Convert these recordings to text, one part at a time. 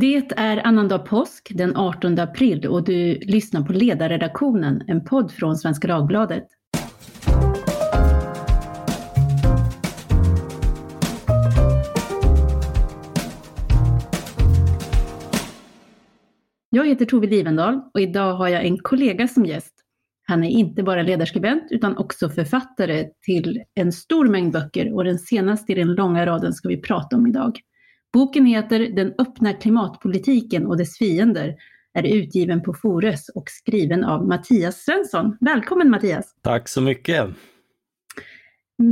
Det är annandag påsk den 18 april och du lyssnar på Ledarredaktionen, en podd från Svenska Dagbladet. Jag heter Tove Livendal och idag har jag en kollega som gäst. Han är inte bara ledarskribent utan också författare till en stor mängd böcker och den senaste i den långa raden ska vi prata om idag. Boken heter Den öppna klimatpolitiken och dess fiender, är utgiven på Fores och skriven av Mattias Svensson. Välkommen Mattias! Tack så mycket!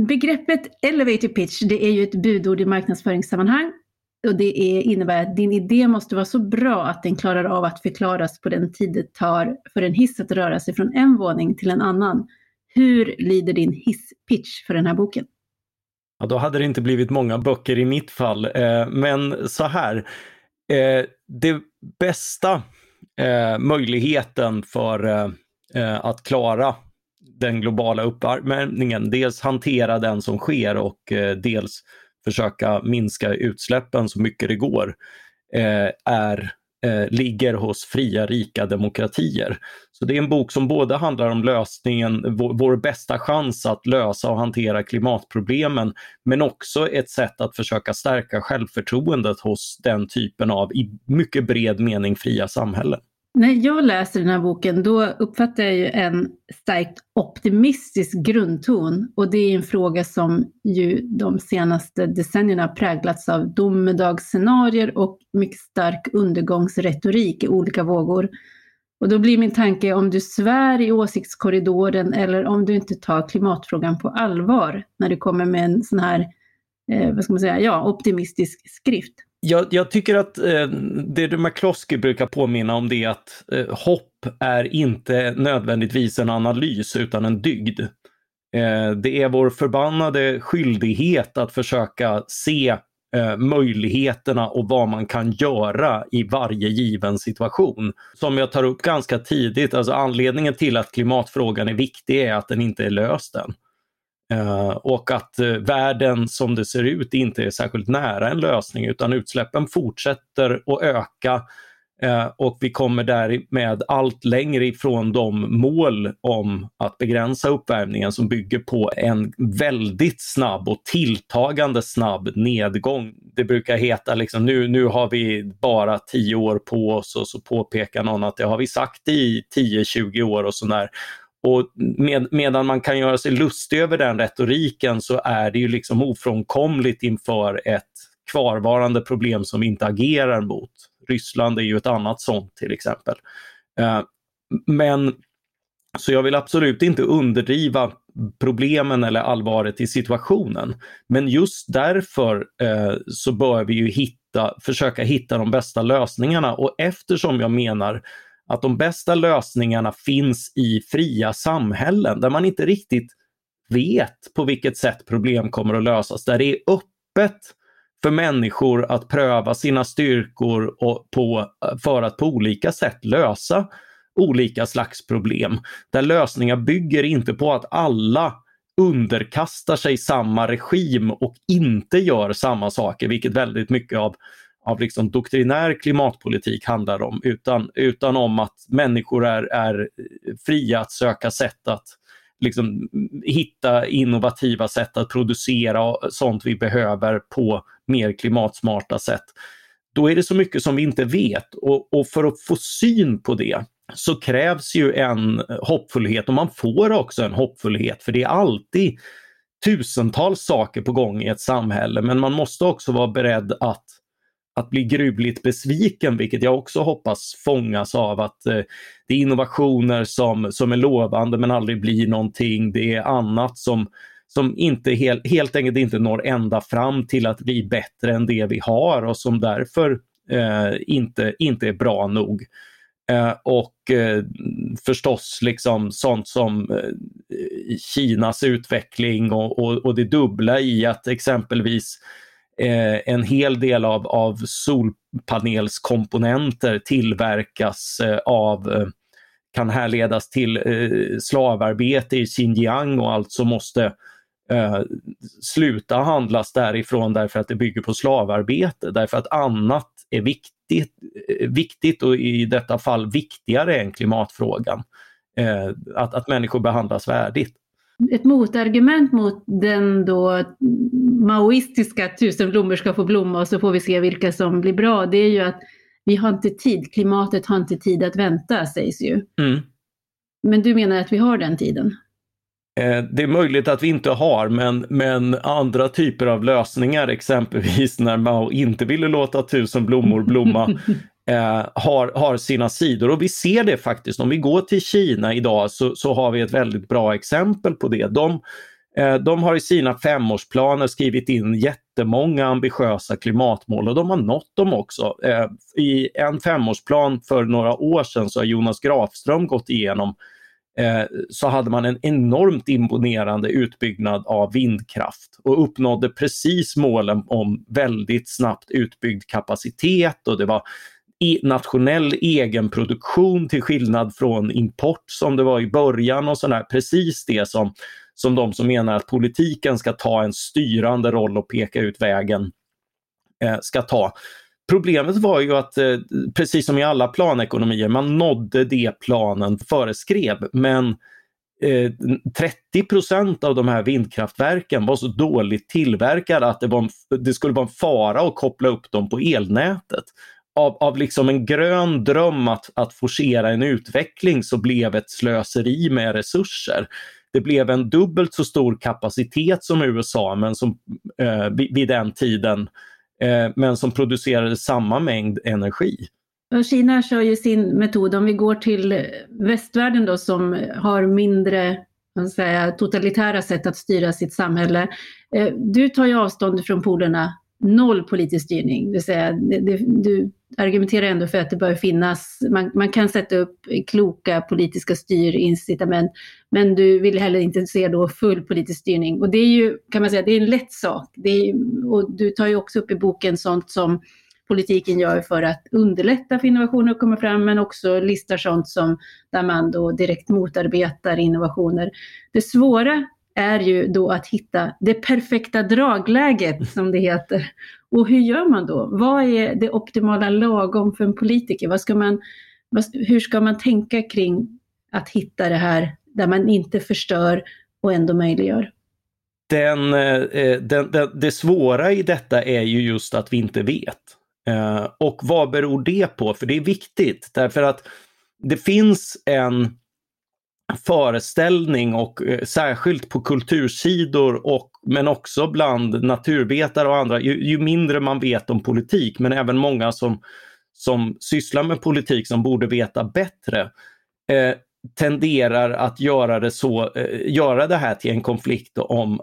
Begreppet elevator pitch, det är ju ett budord i marknadsföringssammanhang och det är, innebär att din idé måste vara så bra att den klarar av att förklaras på den tid det tar för en hiss att röra sig från en våning till en annan. Hur lyder din hisspitch för den här boken? Ja, då hade det inte blivit många böcker i mitt fall. Eh, men så här, eh, det bästa eh, möjligheten för eh, eh, att klara den globala uppvärmningen, dels hantera den som sker och eh, dels försöka minska utsläppen så mycket det går, eh, är eh, ligger hos fria, rika demokratier. Så det är en bok som både handlar om lösningen, vår, vår, bästa chans att lösa och hantera klimatproblemen, men också ett sätt att försöka stärka självförtroendet hos den typen av, i mycket bred mening, fria samhällen. När jag läser den här boken då uppfattar jag ju en starkt optimistisk grundton och det är en fråga som ju de senaste decennierna präglats av domedagsscenarier och mycket stark undergångsretorik i olika vågor. Och då blir min tanke om du svär i åsiktskorridoren eller om du inte tar klimatfrågan på allvar när du kommer med en sån här, eh, vad ska man säga, ja, optimistisk skrift. Jag, jag, tycker att eh, det McCloskey brukar påminna om det är att eh, hopp är inte nödvändigtvis en analys utan en dygd. Eh, det är vår förbannade skyldighet att försöka se eh, möjligheterna och vad man kan göra i varje given situation. Som jag tar upp ganska tidigt, alltså anledningen till att klimatfrågan är viktig är att den inte är löst än. Eh, och att eh, världen som det ser ut inte är särskilt nära en lösning utan utsläppen fortsätter att öka eh, och vi kommer därmed allt längre ifrån de mål om att begränsa uppvärmningen som bygger på en väldigt snabb och tilltagande snabb nedgång. Det brukar heta liksom nu, nu har vi bara tio år på oss och så påpekar någon att det har vi sagt i 10-20 år och sådär. Och med, medan man kan göra sig lustig över den retoriken så är det ju liksom ofrånkomligt inför ett kvarvarande problem som vi inte agerar mot. Ryssland är ju ett annat sånt till exempel. Eh, men så jag vill absolut inte underdriva problemen eller allvaret i situationen. Men just därför eh, så bör vi ju hitta, försöka hitta de bästa lösningarna och eftersom jag menar att de bästa lösningarna finns i fria samhällen där man inte riktigt vet på vilket sätt problem kommer att lösas. Där det är öppet för människor att pröva sina styrkor och på, för att på olika sätt lösa olika slags problem. Där lösningar bygger inte på att alla underkastar sig samma regim och inte gör samma saker, vilket väldigt mycket av av liksom doktrinär klimatpolitik handlar om, utan, utan om att människor är, är fria att söka sätt att liksom hitta innovativa sätt att producera sånt vi behöver på mer klimatsmarta sätt. Då är det så mycket som vi inte vet och, och för att få syn på det så krävs ju en hoppfullhet och man får också en hoppfullhet för det är alltid tusentals saker på gång i ett samhälle men man måste också vara beredd att att bli gruvligt besviken, vilket jag också hoppas fångas av att eh, det är innovationer som, som är lovande men aldrig blir någonting. Det är annat som, som inte helt, helt enkelt inte når ända fram till att bli bättre än det vi har och som därför eh, inte, inte är bra nog. Eh, och eh, förstås liksom sånt som eh, Kinas utveckling och, och, och det dubbla i att exempelvis eh, en hel del av, av solpanelskomponenter tillverkas eh, av eh, kan härledas till eh, slavarbete i Xinjiang och alltså måste eh, sluta handlas därifrån därför att det bygger på slavarbete. Därför att annat är viktigt, eh, viktigt och i detta fall viktigare än klimatfrågan. Eh, att, att människor behandlas värdigt. Ett motargument mot den då maoistiska tusen blommor ska få blomma och så får vi se vilka som blir bra, det är ju att vi har inte tid, klimatet har inte tid att vänta sägs ju. Mm. Men du menar att vi har den tiden? Eh, det är möjligt att vi inte har, men, men andra typer av lösningar, exempelvis när Mao inte ville låta tusen blommor blomma, eh, har, har sina sidor. Och vi ser det faktiskt, om vi går till Kina idag så, så har vi ett väldigt bra exempel på det. De, eh, de har i sina femårsplaner skrivit in jättemånga ambitiösa klimatmål och de har nått dem också. Eh, I en femårsplan för några år sedan så har Jonas Grafström gått igenom eh, så hade man en enormt imponerande utbyggnad av vindkraft och uppnådde precis målen om väldigt snabbt utbyggd kapacitet och det var nationell egenproduktion till skillnad från import som det var i början och sådär. Precis det som, som de som menar att politiken ska ta en styrande roll och peka ut vägen eh, ska ta. Problemet var ju att, eh, precis som i alla planekonomier, man nådde det planen föreskrev. Men eh, 30 av de här vindkraftverken var så dåligt tillverkade att det, var en, det skulle vara en fara att koppla upp dem på elnätet. Av, av liksom en grön dröm att, att forcera en utveckling så blev ett slöseri med resurser. Det blev en dubbelt så stor kapacitet som USA men som eh, vid, vid den tiden Eh, men som producerade samma mängd energi. Kina kör ju sin metod, om vi går till västvärlden då som har mindre säga, totalitära sätt att styra sitt samhälle. Eh, du tar ju avstånd från polerna, noll politisk styrning, det vill säga det, det, du argumenterar ändå för att det bör finnas, man, man, kan sätta upp kloka politiska styrincitament, men du vill heller inte se då full politisk styrning. Och det är ju, kan man säga, det är en lätt sak. Det är, och du tar ju också upp i boken sånt som politiken gör för att underlätta för innovationer att komma fram, men också listar sånt som där man då direkt motarbetar innovationer. Det svåra är ju då att hitta det perfekta dragläget, som det heter. Och hur gör man då? Vad är det optimala lagom för en politiker? Vad ska man, hur ska man tänka kring att hitta det här där man inte förstör och ändå möjliggör? Den, eh, den, den, det svåra i detta är ju just att vi inte vet. Eh, och vad beror det på? För det är viktigt därför att det finns en föreställning och eh, särskilt på kultursidor och men också bland naturvetare och andra, ju, ju, mindre man vet om politik, men även många som, som sysslar med politik som borde veta bättre, eh, tenderar att göra det, så, eh, göra det här till en konflikt om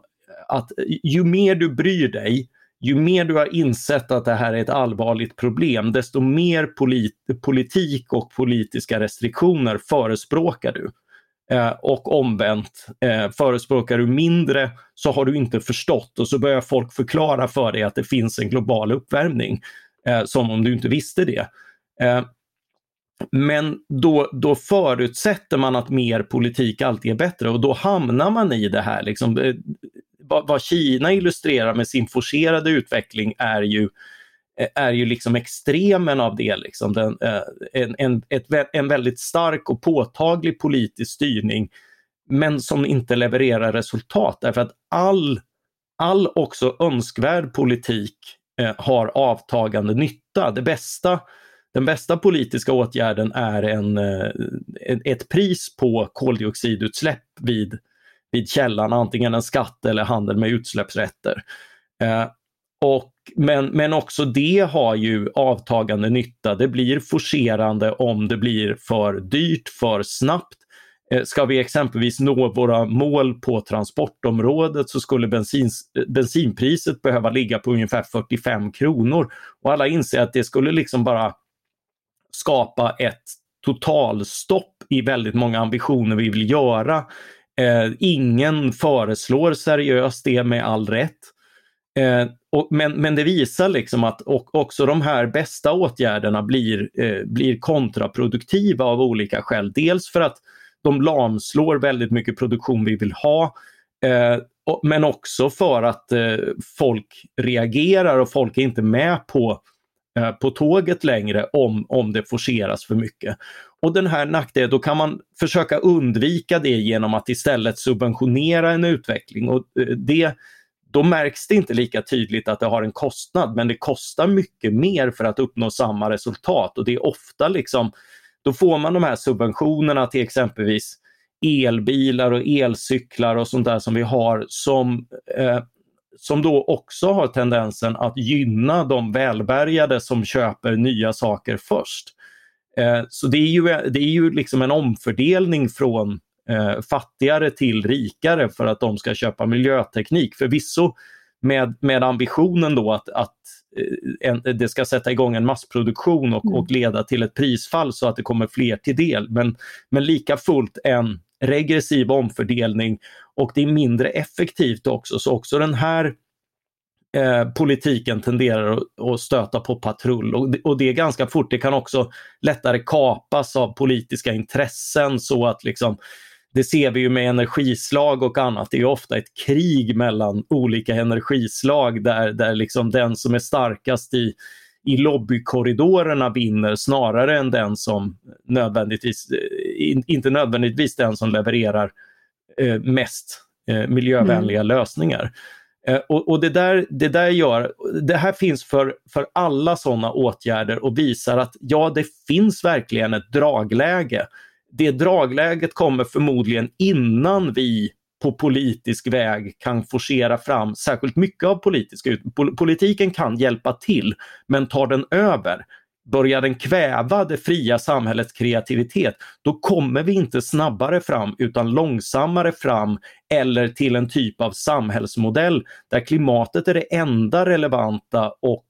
att ju mer du bryr dig, ju mer du har insett att det här är ett allvarligt problem, desto mer polit politik och politiska restriktioner förespråkar du. Eh, och omvänt, eh, förespråkar du mindre så har du inte förstått och så börjar folk förklara för dig att det finns en global uppvärmning. Eh, som om du inte visste det. Eh, men då, då förutsätter man att mer politik alltid är bättre och då hamnar man i det här. Liksom, eh, vad, vad Kina illustrerar med sin forcerade utveckling är ju Eh, är ju liksom extremen av det. Liksom. Den, eh, en, en, ett, en väldigt stark och påtaglig politisk styrning men som inte levererar resultat därför att all, all också önskvärd politik eh, har avtagande nytta. Det bästa, den bästa politiska åtgärden är en, eh, ett pris på koldioxidutsläpp vid, vid källan, antingen en skatt eller handel med utsläppsrätter. Eh, och, men, men också det har ju avtagande nytta. Det blir forcerande om det blir för dyrt, för snabbt. Eh, ska vi exempelvis nå våra mål på transportområdet så skulle bensins, eh, bensinpriset behöva ligga på ungefär 45 kronor. Och alla inser att det skulle liksom bara skapa ett totalstopp i väldigt många ambitioner vi vill göra. Eh, ingen föreslår seriöst det med all rätt. Eh, och, men, men det visar liksom att och, också de här bästa åtgärderna blir, eh, blir kontraproduktiva av olika skäl. Dels för att de lamslår väldigt mycket produktion vi vill ha. Eh, och, men också för att eh, folk reagerar och folk är inte med på eh, på tåget längre om, om det forceras för mycket. Och den här nackdelen, då kan man försöka undvika det genom att istället subventionera en utveckling. Och eh, det, då märks det inte lika tydligt att det har en kostnad, men det kostar mycket mer för att uppnå samma resultat och det är ofta liksom, då får man de här subventionerna till exempelvis elbilar och elcyklar och sånt där som vi har som, eh, som då också har tendensen att gynna de välbärgade som köper nya saker först. Eh, så det är ju, det är ju liksom en omfördelning från eh, fattigare till rikare för att de ska köpa miljöteknik. Förvisso med, med ambitionen då att, att eh, en, det ska sätta igång en massproduktion och, mm. och leda till ett prisfall så att det kommer fler till del. Men, men lika fullt en regressiv omfördelning och det är mindre effektivt också. Så också den här eh, politiken tenderar att, att, stöta på patrull och, och det är ganska fort. Det kan också lättare kapas av politiska intressen så att liksom det ser vi ju med energislag och annat. Det är ofta ett krig mellan olika energislag där, där liksom den som är starkast i, i lobbykorridorerna vinner snarare än den som nödvändigtvis, in, inte nödvändigtvis den som levererar eh, mest eh, miljövänliga mm. lösningar. Eh, och, och, det, där, det där gör, det här finns för, för alla sådana åtgärder och visar att ja, det finns verkligen ett dragläge det dragläget kommer förmodligen innan vi på politisk väg kan forcera fram särskilt mycket av politiska Politiken kan hjälpa till, men tar den över, börjar den kväva det fria samhällets kreativitet, då kommer vi inte snabbare fram utan långsammare fram eller till en typ av samhällsmodell där klimatet är det enda relevanta och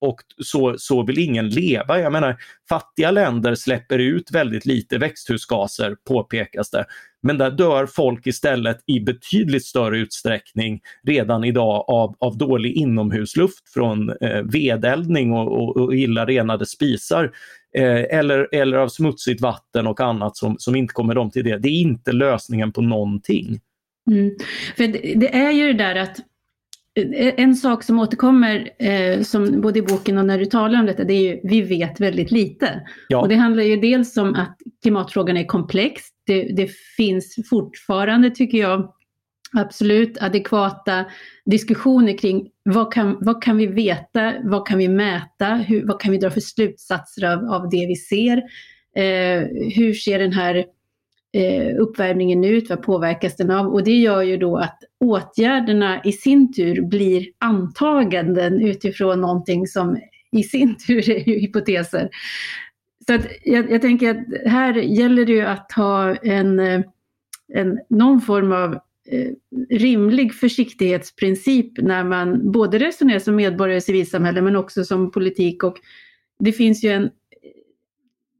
och så, så vill ingen leva. Jag menar, fattiga länder släpper ut väldigt lite växthusgaser, påpekas det. Men där dör folk istället i betydligt större utsträckning redan idag av, av dålig inomhusluft från eh, vedeldning och, och, och illa renade spisar. Eh, eller, eller av smutsigt vatten och annat som, som inte kommer dem till det. Det är inte lösningen på någonting. Mm. För det, det är ju det där att en sak som återkommer eh, som både i boken och när du talar om detta, det är ju vi vet väldigt lite. Ja. Och det handlar ju dels om att klimatfrågan är komplex. Det, det finns fortfarande, tycker jag, absolut adekvata diskussioner kring vad kan, vad kan vi veta, vad kan vi mäta, hur, vad kan vi dra för slutsatser av, av det vi ser. Eh, hur ser den här eh, uppvärmningen ut, vad påverkas den av? Och det gör ju då att åtgärderna i sin tur blir antaganden utifrån någonting som i sin tur är ju hypoteser. Så att jag, jag tänker att här gäller det ju att ha en, eh, en, någon form av eh, rimlig försiktighetsprincip när man både resonerar som medborgare i civilsamhälle men också som politik. Och det finns ju en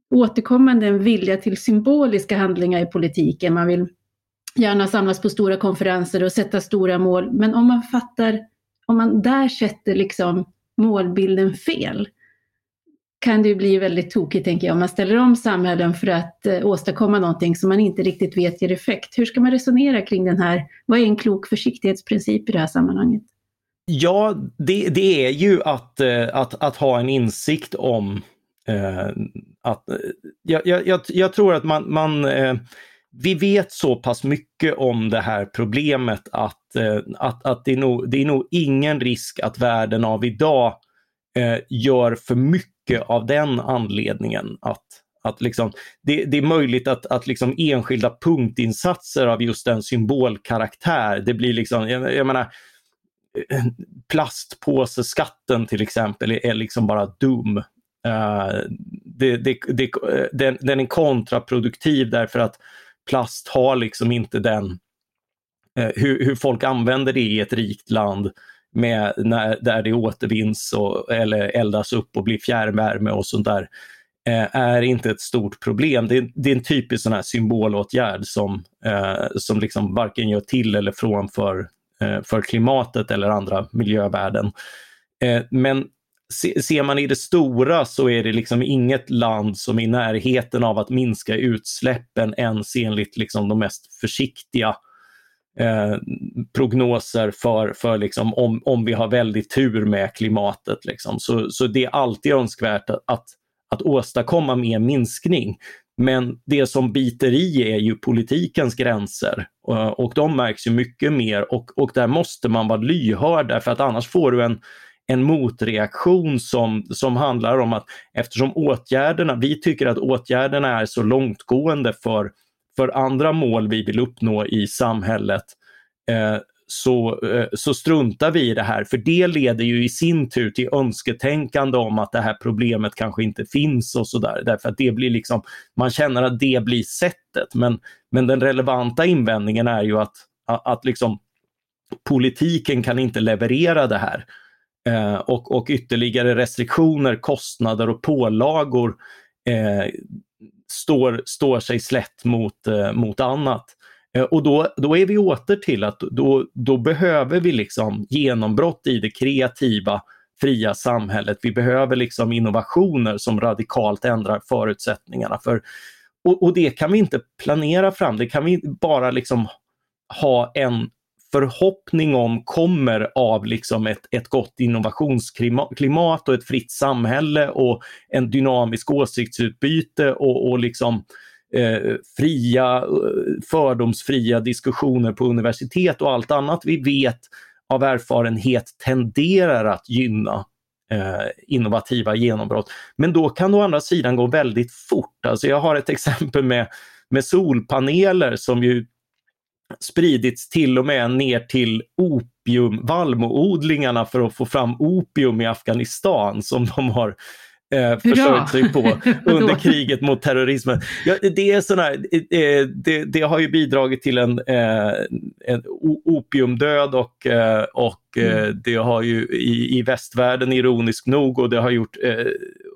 återkommande en vilja till symboliska handlingar i politiken. Man vill gärna samlas på stora konferenser och sätta stora mål. Men om man fattar, om man där sätter liksom målbilden fel, kan det ju bli väldigt tokigt, tänker jag, om man ställer om samhällen för att eh, åstadkomma någonting som man inte riktigt vet ger effekt. Hur ska man resonera kring den här, vad är en klok försiktighetsprincip i det här sammanhanget? Ja, det, det är ju att, eh, att, att ha en insikt om Eh, att, eh, jag, jag, jag, tror att man, man eh, vi vet så pass mycket om det här problemet att, eh, att, att det, är nog, det är nog ingen risk att världen av idag eh, gör för mycket av den anledningen. Att, att liksom, det, det är möjligt att, att liksom enskilda punktinsatser av just den symbolkaraktär, det blir liksom, jag, jag menar, eh, plastpåseskatten till exempel är, är liksom bara dum. Eh, det, det, det, den, den, är kontraproduktiv därför att plast har liksom inte den, eh, hur, hur, folk använder det i ett rikt land med, när, där det återvinns och, eller eldas upp och blir fjärrvärme och sånt där eh, är inte ett stort problem. Det är, det är en typisk sån här symbolåtgärd som, eh, som liksom varken gör till eller från för, eh, för klimatet eller andra miljövärden. Eh, ser man i det stora så är det liksom inget land som är i närheten av att minska utsläppen ens enligt liksom de mest försiktiga eh, prognoser för, för liksom om, om vi har väldigt tur med klimatet. Liksom. Så, så det är alltid önskvärt att, att åstadkomma mer minskning. Men det som biter i är ju politikens gränser och, och de märks ju mycket mer och, och där måste man vara lyhörd därför att annars får du en, en motreaktion som, som handlar om att eftersom åtgärderna, vi tycker att åtgärderna är så långtgående för för andra mål vi vill uppnå i samhället eh, så, eh, så struntar vi i det här, för det leder ju i sin tur till önsketänkande om att det här problemet kanske inte finns och sådär. Därför att det blir liksom, man känner att det blir sättet. Men, men den relevanta invändningen är ju att, att, att liksom, politiken kan inte leverera det här. Eh, och, och ytterligare restriktioner, kostnader och pålagor eh, står, står sig slätt mot, eh, mot annat. Eh, och då, då är vi åter till att då, då behöver vi liksom genombrott i det kreativa, fria samhället. Vi behöver liksom innovationer som radikalt ändrar förutsättningarna. för och, och det kan vi inte planera fram, det kan vi bara liksom ha en förhoppning om kommer av liksom ett, ett gott innovationsklimat och ett fritt samhälle och en dynamisk åsiktsutbyte och, och liksom eh, fria, eh, fördomsfria diskussioner på universitet och allt annat vi vet av erfarenhet tenderar att gynna eh, innovativa genombrott. Men då kan det å andra sidan gå väldigt fort. Alltså jag har ett exempel med, med solpaneler som ju spridits till och med ner till opium, vallmoodlingarna för att få fram opium i Afghanistan som de har eh, försörjt sig på under kriget mot terrorismen. Ja, det, är såna, eh, det, det, har ju bidragit till en, eh, en opiumdöd och, eh, och eh, mm. det har ju i, i västvärlden ironiskt nog och det har gjort eh,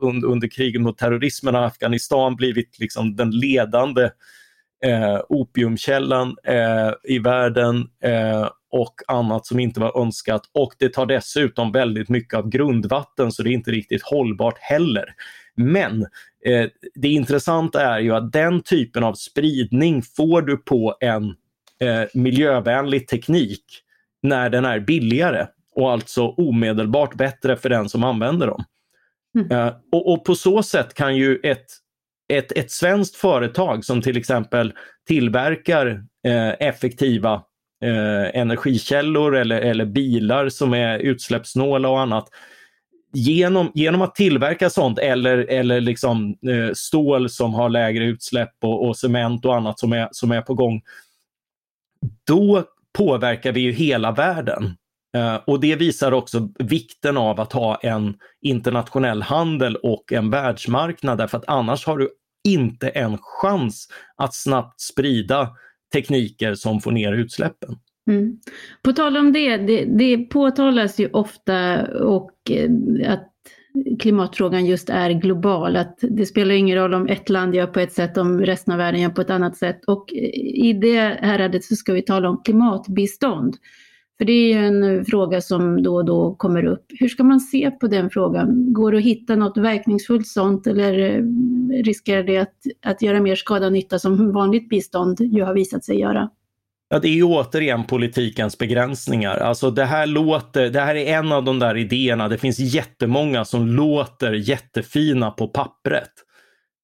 under, under kriget mot terrorismen har Afghanistan blivit liksom den ledande eh, opiumkällan eh, i världen eh, och annat som inte var önskat. Och det tar dessutom väldigt mycket av grundvatten så det är inte riktigt hållbart heller. Men eh, det intressanta är ju att den typen av spridning får du på en eh, miljövänlig teknik när den är billigare och alltså omedelbart bättre för den som använder dem. Mm. Uh, och, och, på så sätt kan ju ett ett, ett svenskt företag som till exempel tillverkar eh, effektiva eh, energikällor eller, eller bilar som är utsläppssnåla och annat. Genom, genom att tillverka sånt eller, eller liksom, eh, stål som har lägre utsläpp och, och cement och annat som är, som är på gång. Då påverkar vi ju hela världen. Eh, och det visar också vikten av att ha en internationell handel och en världsmarknad därför att annars har du inte en chans att snabbt sprida tekniker som får ner utsläppen. Mm. På tal om det, det, det påtalas ju ofta och eh, att klimatfrågan just är global, att det spelar ingen roll om ett land gör på ett sätt, om resten av världen gör på ett annat sätt. Och eh, i det häradet så ska vi tala om klimatbistånd. För det är ju en eh, fråga som då och då kommer upp. Hur ska man se på den frågan? Går det att hitta något verkningsfullt sånt eller eh, riskerar det att, att göra mer skada än nytta som vanligt bistånd ju har visat sig göra? Ja, det är ju återigen politikens begränsningar. Alltså det här låter, det här är en av de där idéerna. Det finns jättemånga som låter jättefina på pappret.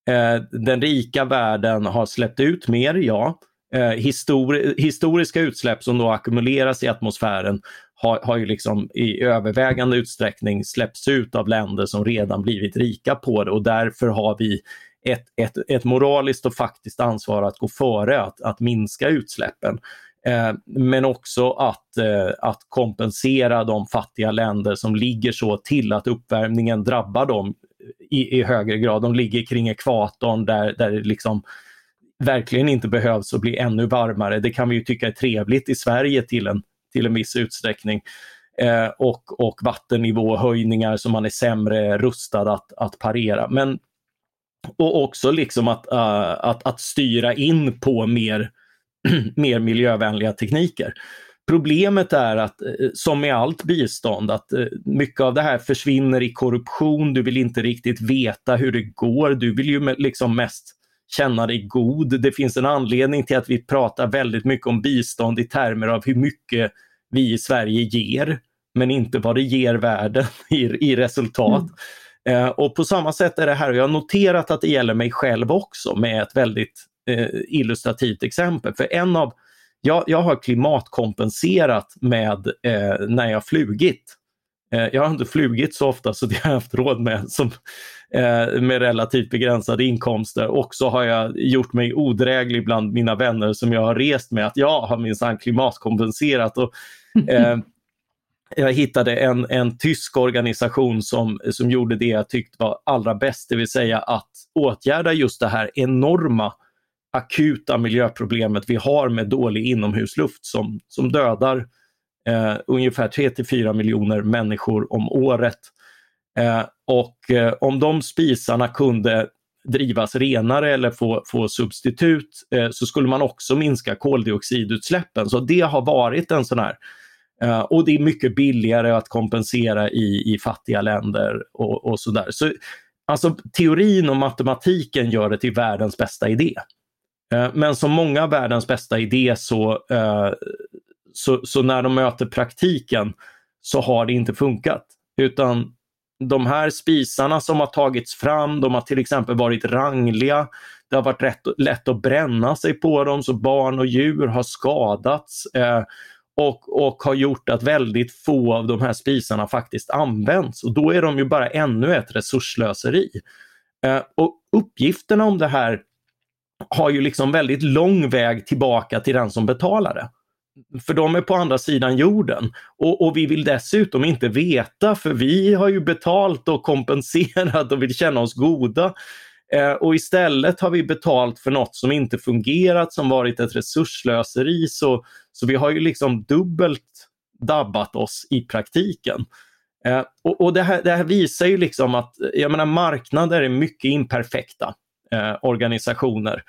Eh, den rika världen har släppt ut mer, ja eh, histori historiska utsläpp som då ackumuleras i atmosfären har, har ju liksom i övervägande utsträckning släppts ut av länder som redan blivit rika på det och därför har vi ett, ett, ett moraliskt och faktiskt ansvar att gå före att, att minska utsläppen. Eh, men också att, eh, att kompensera de fattiga länder som ligger så till att uppvärmningen drabbar dem i, i högre grad. De ligger kring ekvatorn där, där liksom verkligen inte behövs och bli ännu varmare. Det kan vi ju tycka är trevligt i Sverige till en, till en viss utsträckning. Eh, och, och vattennivåhöjningar som man är sämre rustad att, att parera. Men, och också liksom att, uh, att, att styra in på mer, mer miljövänliga tekniker. Problemet är att, eh, som med allt bistånd, att eh, mycket av det här försvinner i korruption. Du vill inte riktigt veta hur det går. Du vill ju liksom mest känna dig god. Det finns en anledning till att vi pratar väldigt mycket om bistånd i termer av hur mycket vi i Sverige ger, men inte vad det ger världen i, i resultat. Mm. Eh, och på samma sätt är det här, och jag har noterat att det gäller mig själv också med ett väldigt eh, illustrativt exempel. För en av, jag, jag har klimatkompenserat med eh, när jag flugit. Eh, jag har inte flugit så ofta så det har jag haft råd med som, eh, med relativt begränsade inkomster och så har jag gjort mig odräglig bland mina vänner som jag har rest med att jag har minsann klimatkompenserat. Och, eh, jag hittade en, en tysk organisation som, som gjorde det jag tyckte var allra bäst, det vill säga att åtgärda just det här enorma akuta miljöproblemet vi har med dålig inomhusluft som, som dödar eh, ungefär 3 till 4 miljoner människor om året. Eh, och eh, om de spisarna kunde drivas renare eller få, få substitut eh, så skulle man också minska koldioxidutsläppen. Så det har varit en sån här Uh, och det är mycket billigare att kompensera i, i fattiga länder och, och sådär. Så, alltså, teorin och matematiken gör det till världens bästa idé. Uh, men som många av världens bästa idé så, uh, så, så, när de möter praktiken så har det inte funkat. Utan de här spisarna som har tagits fram, de har till exempel varit rangliga. Det har varit rätt, lätt att bränna sig på dem så barn och djur har skadats. Eh, och, och har gjort att väldigt få av de här spisarna faktiskt används och då är de ju bara ännu ett resurslöseri. Eh, och uppgifterna om det här har ju liksom väldigt lång väg tillbaka till den som betalar det. För de är på andra sidan jorden. Och, och, vi vill dessutom inte veta för vi har ju betalt och kompenserat och vill känna oss goda. Eh, och istället har vi betalt för något som inte fungerat, som varit ett resurslöseri. Så, så vi har ju liksom dubbelt dabbat oss i praktiken. Eh, och, och det, här, det, här, visar ju liksom att jag menar, marknader är mycket imperfekta eh, organisationer.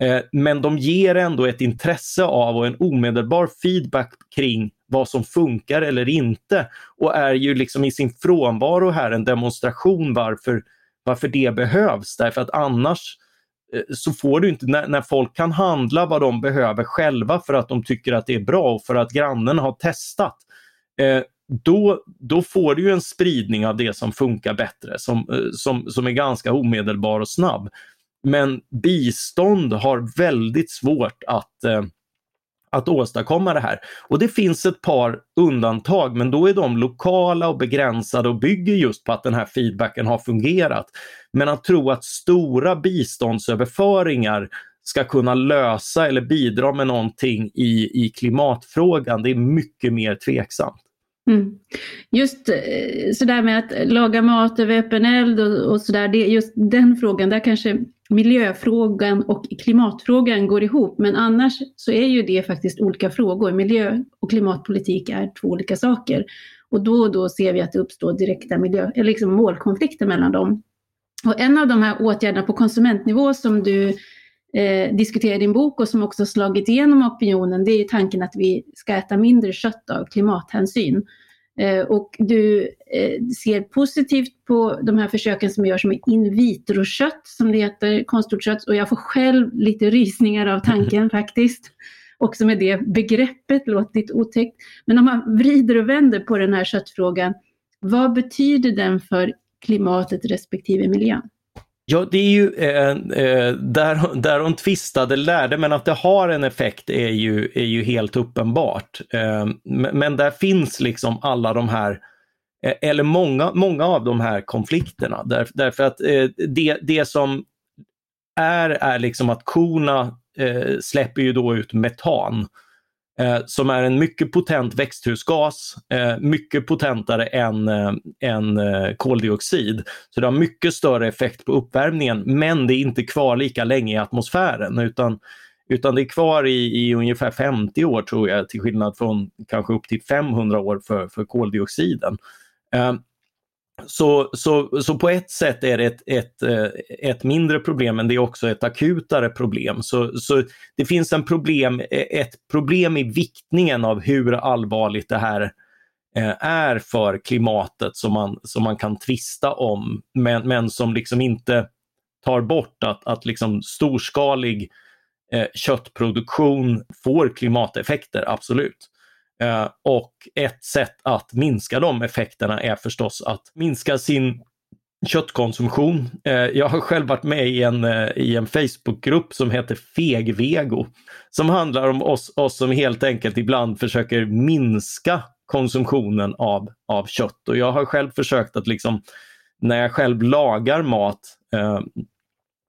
Eh, men de ger ändå ett intresse av och en omedelbar feedback kring vad som funkar eller inte och är ju liksom i sin frånvaro här en demonstration varför varför det behövs. Därför att annars eh, så får du inte, när, när, folk kan handla vad de behöver själva för att de tycker att det är bra och för att grannen har testat, eh, då, då får du en spridning av det som funkar bättre, som, eh, som, som är ganska omedelbar och snabb. Men bistånd har väldigt svårt att eh, att åstadkomma det här. Och det finns ett par undantag men då är de lokala och begränsade och bygger just på att den här feedbacken har fungerat. Men att tro att stora biståndsöverföringar ska kunna lösa eller bidra med någonting i, i klimatfrågan, det är mycket mer tveksamt. Mm. Just eh, sådär med att laga mat över öppen eld och, och sådär, just den frågan, där kanske miljöfrågan och klimatfrågan går ihop, men annars så är ju det faktiskt olika frågor. Miljö och klimatpolitik är två olika saker. Och då och då ser vi att det uppstår direkta miljö, eller liksom målkonflikter mellan dem. Och en av de här åtgärderna på konsumentnivå som du eh, diskuterar i din bok och som också slagit igenom opinionen, det är ju tanken att vi ska äta mindre kött av klimathänsyn. Eh, och du eh, ser positivt på de här försöken som görs med in vitro-kött, som det heter, konstgjort kött. Och jag får själv lite rysningar av tanken faktiskt. Också med det begreppet, låter lite otäckt. Men om man vrider och vänder på den här köttfrågan, vad betyder den för klimatet respektive miljön? Ja, det är ju eh, eh, där, där de tvistade lärde, men att det har en effekt är ju, är ju helt uppenbart. Eh, men där finns liksom alla de här, eh, eller många, många av de här konflikterna. Där, därför att eh, det, det som är, är liksom att korna eh, släpper ju då ut metan eh, som är en mycket potent växthusgas, eh, mycket potentare än, eh, än eh, koldioxid. Så det har mycket större effekt på uppvärmningen men det är inte kvar lika länge i atmosfären utan utan det är kvar i, i ungefär 50 år tror jag, till skillnad från kanske upp till 500 år för, för koldioxiden. Eh, så, så, så på ett sätt är det ett, ett, eh, ett mindre problem men det är också ett akutare problem. Så, så det finns en problem, ett problem i viktningen av hur allvarligt det här eh, är för klimatet som man, som man kan tvista om men, men som liksom inte tar bort att, att liksom storskalig eh, köttproduktion får klimateffekter, absolut. Eh, och ett sätt att minska de effekterna är förstås att minska sin köttkonsumtion. Eh, jag har själv varit med i en, eh, i en Facebookgrupp som heter Fegvego. Som handlar om oss, oss som helt enkelt ibland försöker minska konsumtionen av, av kött. Och jag har själv försökt att liksom, när jag själv lagar mat eh,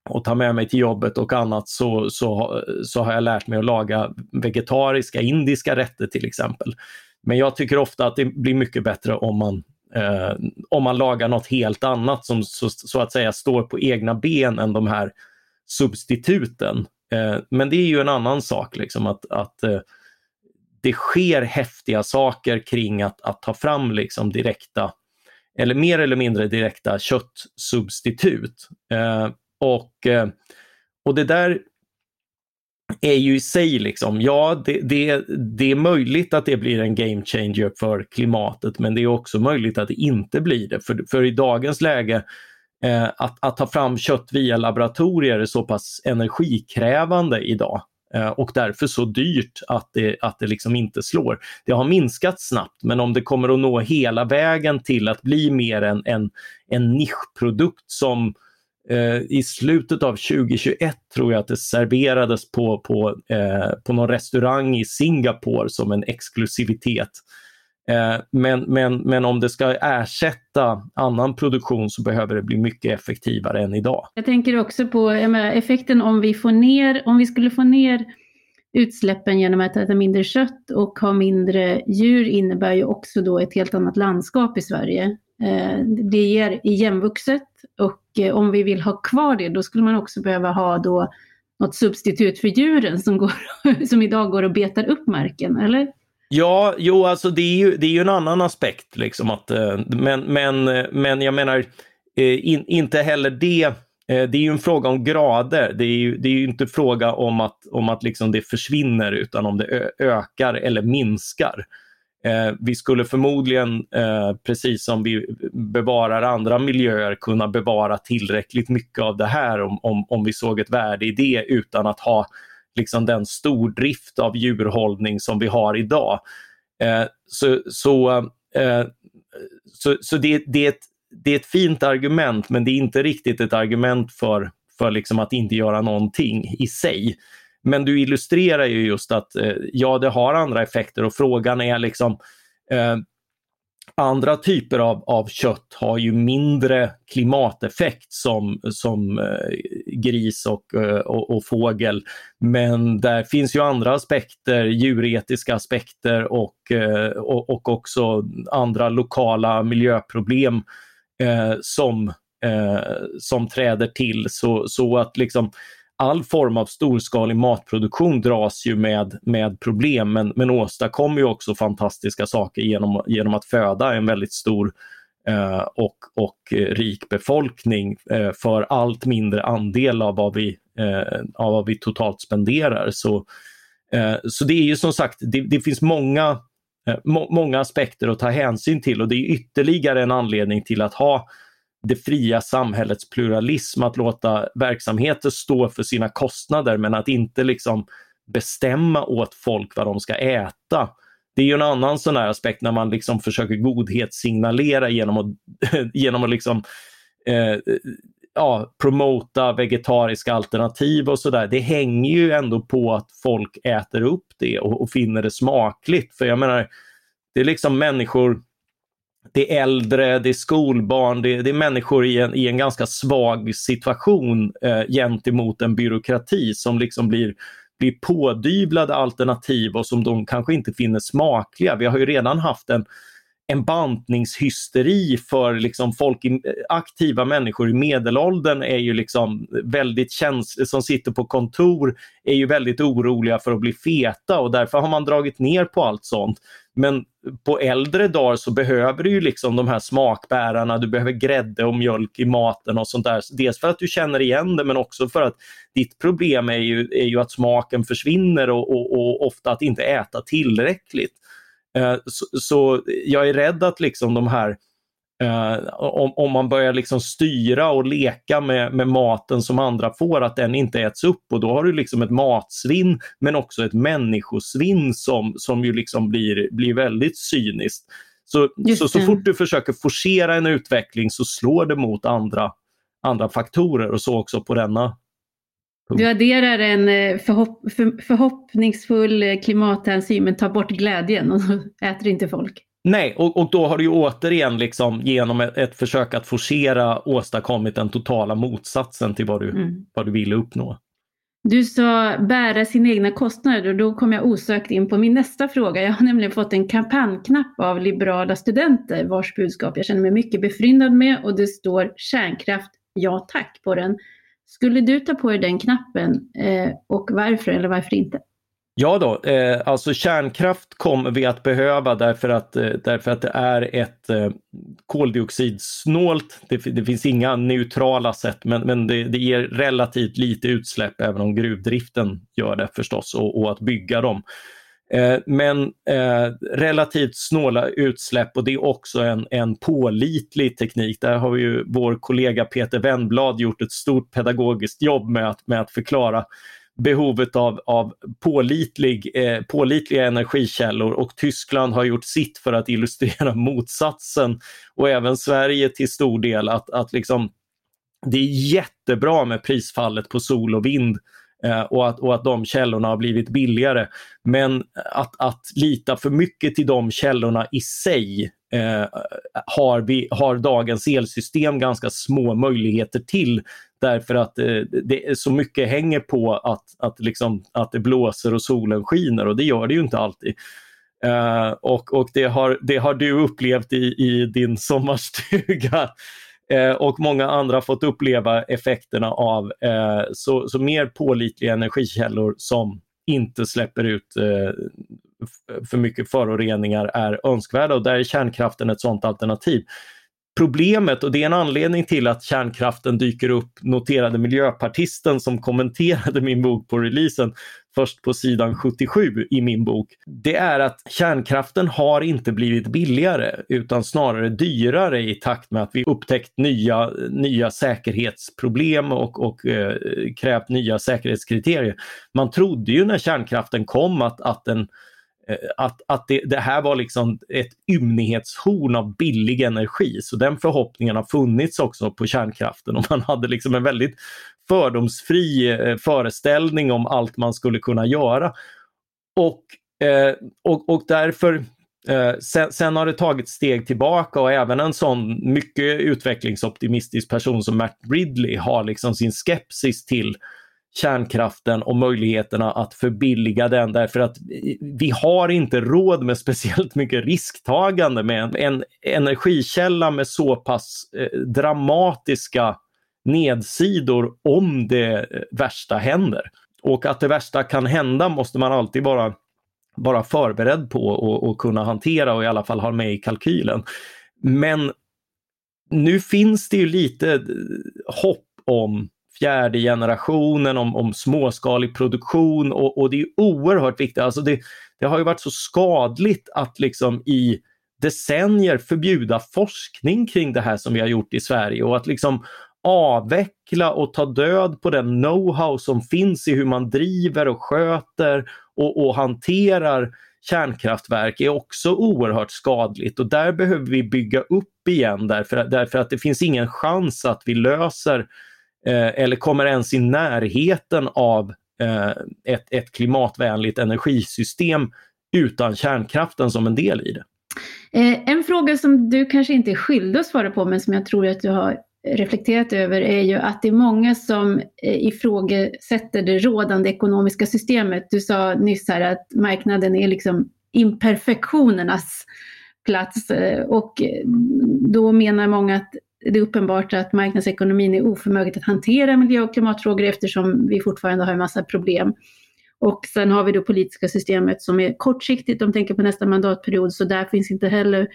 och tar med mig till jobbet och annat så, så, så har jag lärt mig att laga vegetariska, indiska rätter till exempel. Men jag tycker ofta att det blir mycket bättre om man, eh, om man lagar något helt annat som så, så, att säga står på egna ben än de här substituten. Eh, men det är ju en annan sak, liksom, att, att eh, det sker häftiga saker kring att, att ta fram liksom direkta eller mer eller mindre direkta köttsubstitut. Eh, och, eh, och det där är ju i sig liksom, ja det, det, det är möjligt att det blir en game changer för klimatet men det är också möjligt att det inte blir det. För, för i dagens läge eh, att, att ta fram kött via laboratorier är så pass energikrävande idag eh, och därför så dyrt att det, att det liksom inte slår. Det har minskat snabbt men om det kommer att nå hela vägen till att bli mer en, en, en nischprodukt som Eh, Eh, I slutet av 2021 tror jag att det serverades på, på, eh, på någon restaurang i Singapore som en exklusivitet. Eh, men, men, men om det ska ersätta annan produktion så behöver det bli mycket effektivare än idag. Jag tänker också på menar, effekten om vi, får ner, om vi skulle få ner utsläppen genom att äta mindre kött och ha mindre djur innebär ju också då ett helt annat landskap i Sverige. Eh, det ger igenvuxet och Eh, om vi vill ha kvar det, då skulle man också behöva ha då något substitut för djuren som, går, som idag går och betar upp marken, eller? Ja, jo, alltså det är ju, det är ju en annan aspekt. Liksom att, eh, men, men, eh, men jag menar, in, inte heller det det är ju en fråga om grader. Det är ju, det är ju inte fråga om att, om att liksom det försvinner utan om det ökar eller minskar. Eh, vi skulle förmodligen, eh, precis som vi bevarar andra miljöer, kunna bevara tillräckligt mycket av det här om, om, om vi såg ett värde i det utan att ha liksom, den stordrift av djurhållning som vi har idag. Eh, så så, eh, så, så det, det, är ett, det är ett fint argument men det är inte riktigt ett argument för, för liksom att inte göra någonting i sig. Men du illustrerar ju just att eh, ja, det har andra effekter och frågan är liksom eh, andra typer av, av kött har ju mindre klimateffekt som, som eh, gris och, eh, och, och, fågel. Men där finns ju andra aspekter, djuretiska aspekter och, eh, och, och, också andra lokala miljöproblem eh, som, eh, som träder till. Så, så att liksom all form av storskalig matproduktion dras ju med, med problem men, men åstadkommer ju också fantastiska saker genom, genom att föda en väldigt stor eh, och, och rik befolkning eh, för allt mindre andel av vad vi, eh, av vad vi totalt spenderar. Så, eh, så det är ju som sagt, det, det finns många, eh, må, många aspekter att ta hänsyn till och det är ytterligare en anledning till att ha det fria samhällets pluralism, att låta verksamheter stå för sina kostnader men att inte liksom bestämma åt folk vad de ska äta. Det är ju en annan sån här aspekt när man liksom försöker godhetssignalera genom att, genom att liksom, eh, ja, promota vegetariska alternativ och sådär. Det hänger ju ändå på att folk äter upp det och, och finner det smakligt. För jag menar, det är liksom människor det är äldre, det är skolbarn, det är, det är människor i en, i en ganska svag situation eh, gentemot en byråkrati som liksom blir, blir pådyvlade alternativ och som de kanske inte finner smakliga. Vi har ju redan haft en, en bantningshysteri för liksom folk, aktiva människor i medelåldern är ju liksom väldigt känsliga, som sitter på kontor, är ju väldigt oroliga för att bli feta och därför har man dragit ner på allt sånt. Men på äldre dagar så behöver du ju liksom de här smakbärarna, du behöver grädde och mjölk i maten och sånt där. Dels för att du känner igen det men också för att ditt problem är ju, är ju att smaken försvinner och, och, och ofta att inte äta tillräckligt. Eh, så, så, jag är rädd att liksom de här Uh, om, om man börjar liksom styra och leka med, med maten som andra får, att den inte äts upp och då har du liksom ett matsvinn men också ett människosvinn som, som ju liksom blir, blir väldigt cyniskt. Så, så, så fort du försöker forcera en utveckling så slår det mot andra, andra faktorer och så också på denna du adderar en eh, förhopp för, förhoppningsfull eh, klimathänsyn men tar bort glädjen och äter inte folk. Nej, och, och då har du ju återigen liksom genom ett, ett försök att forcera åstadkommit den totala motsatsen till vad du, mm. vad du ville uppnå. Du sa bära sina egna kostnader och då kom jag osökt in på min nästa fråga. Jag har nämligen fått en kampanjknapp av liberala studenter vars budskap jag känner mig mycket befryndad med och det står kärnkraft, ja tack på den. Skulle du ta på dig den knappen eh, och varför eller varför inte? Ja då, eh, alltså kärnkraft kommer vi att behöva därför att, eh, därför att det är ett eh, koldioxidsnålt, det, det, finns inga neutrala sätt men, men det, det, ger relativt lite utsläpp även om gruvdriften gör det förstås och, och att bygga dem. Eh, men eh, relativt snåla utsläpp och det är också en, en pålitlig teknik. Där har ju vår kollega Peter Wennblad gjort ett stort pedagogiskt jobb med att, med att förklara behovet av, av pålitlig, eh, pålitliga energikällor. Och Tyskland har gjort sitt för att illustrera motsatsen. Och även Sverige till stor del att, att liksom, det är jättebra med prisfallet på sol och vind. eh, Eh, och, att, och att de källorna har blivit billigare. Men att, att lita för mycket till de källorna i sig eh, har, vi, har dagens elsystem ganska små möjligheter till därför att eh, det så mycket hänger på att, att, liksom, att det blåser och solen skiner och det gör det ju inte alltid. Eh, och och det, har, det har du upplevt i, i din sommarstuga Eh, och många andra fått uppleva effekterna av. Eh, så, så mer pålitliga energikällor som inte släpper ut eh, för mycket föroreningar är önskvärda och där är kärnkraften ett sådant alternativ. Problemet, och det är en anledning till att kärnkraften dyker upp, noterade miljöpartisten som kommenterade min bok på releasen först på sidan 77 i min bok, det är att kärnkraften har inte blivit billigare utan snarare dyrare i takt med att vi upptäckt nya, nya säkerhetsproblem och, och eh, krävt nya säkerhetskriterier. Man trodde ju när kärnkraften kom att, att den Eh, att, att det, det, här var liksom ett ymnighetshorn av billig energi. Så den förhoppningen har funnits också på kärnkraften och man hade liksom en väldigt fördomsfri eh, föreställning om allt man skulle kunna göra. Och, eh, och, och därför Sen, sen, har det tagit steg tillbaka och även en sån mycket utvecklingsoptimistisk person som Matt Ridley har liksom sin skepsis till kärnkraften och möjligheterna att förbilliga den därför att vi har inte råd med speciellt mycket risktagande med en, energikälla med så pass eh, dramatiska nedsidor om det eh, värsta händer. Och att det värsta kan hända måste man alltid vara, vara förberedd på och, och kunna hantera och i alla fall ha med i kalkylen. Men nu finns det ju lite eh, hopp om fjärde generationen, om, om småskalig produktion och, och det är oerhört viktigt. Alltså det, det har ju varit så skadligt att liksom i decennier förbjuda forskning kring det här som vi har gjort i Sverige och att liksom avveckla och ta död på den know-how som finns i hur man driver och sköter och, och hanterar kärnkraftverk är också oerhört skadligt och där behöver vi bygga upp igen därför, därför att det finns ingen chans att vi löser Eh, eller kommer ens i närheten av eh, ett, ett klimatvänligt energisystem utan kärnkraften som en del i det. Eh, en fråga som du kanske inte är skyldig att svara på men som jag tror att du har reflekterat över är ju att det är många som eh, ifrågasätter det rådande ekonomiska systemet. Du sa nyss här att marknaden är liksom imperfektionernas plats eh, och då menar många att det är uppenbart att marknadsekonomin är oförmöget att hantera miljö och klimatfrågor eftersom vi fortfarande har en massa problem. Och sen har vi det politiska systemet som är kortsiktigt, de tänker på nästa mandatperiod, så där finns inte heller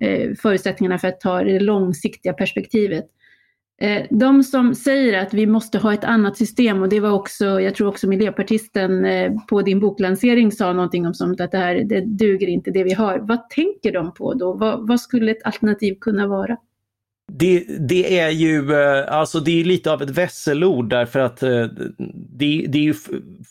eh, förutsättningarna för att ta det långsiktiga perspektivet. Eh, de som säger att vi måste ha ett annat system och det var också, jag tror också miljöpartisten eh, på din boklansering sa någonting om sånt att det här, det duger inte det vi har. Vad tänker de på då? Vad, vad skulle ett alternativ kunna vara? Det, det, är ju eh, alltså det är lite av ett vässelord därför att eh, det, det är ju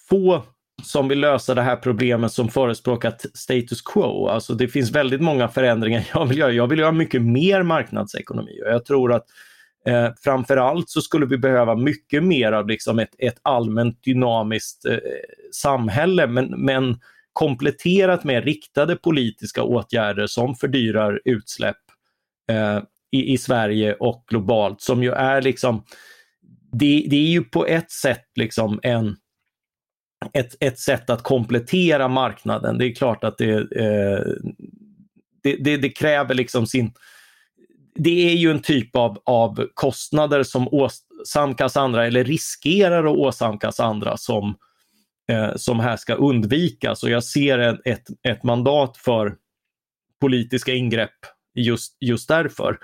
få som vill lösa det här problemet som förespråkat status quo. Alltså det finns väldigt många förändringar jag vill göra. Jag vill göra mycket mer marknadsekonomi och jag tror att Eh, framförallt så skulle vi behöva mycket mer av liksom ett, ett allmänt dynamiskt eh, samhälle men, men kompletterat med riktade politiska åtgärder som fördyrar utsläpp eh, i, i Sverige och globalt som ju är liksom det, det är ju på ett sätt liksom en ett, ett sätt att komplettera marknaden. Det är klart att det, eh, det, det, det, kräver liksom sin, det är ju en typ av, av kostnader som åsamkas andra eller riskerar att åsamkas andra som, eh, som här ska undvikas. Och jag ser ett, ett, ett mandat för politiska ingrepp just, just därför.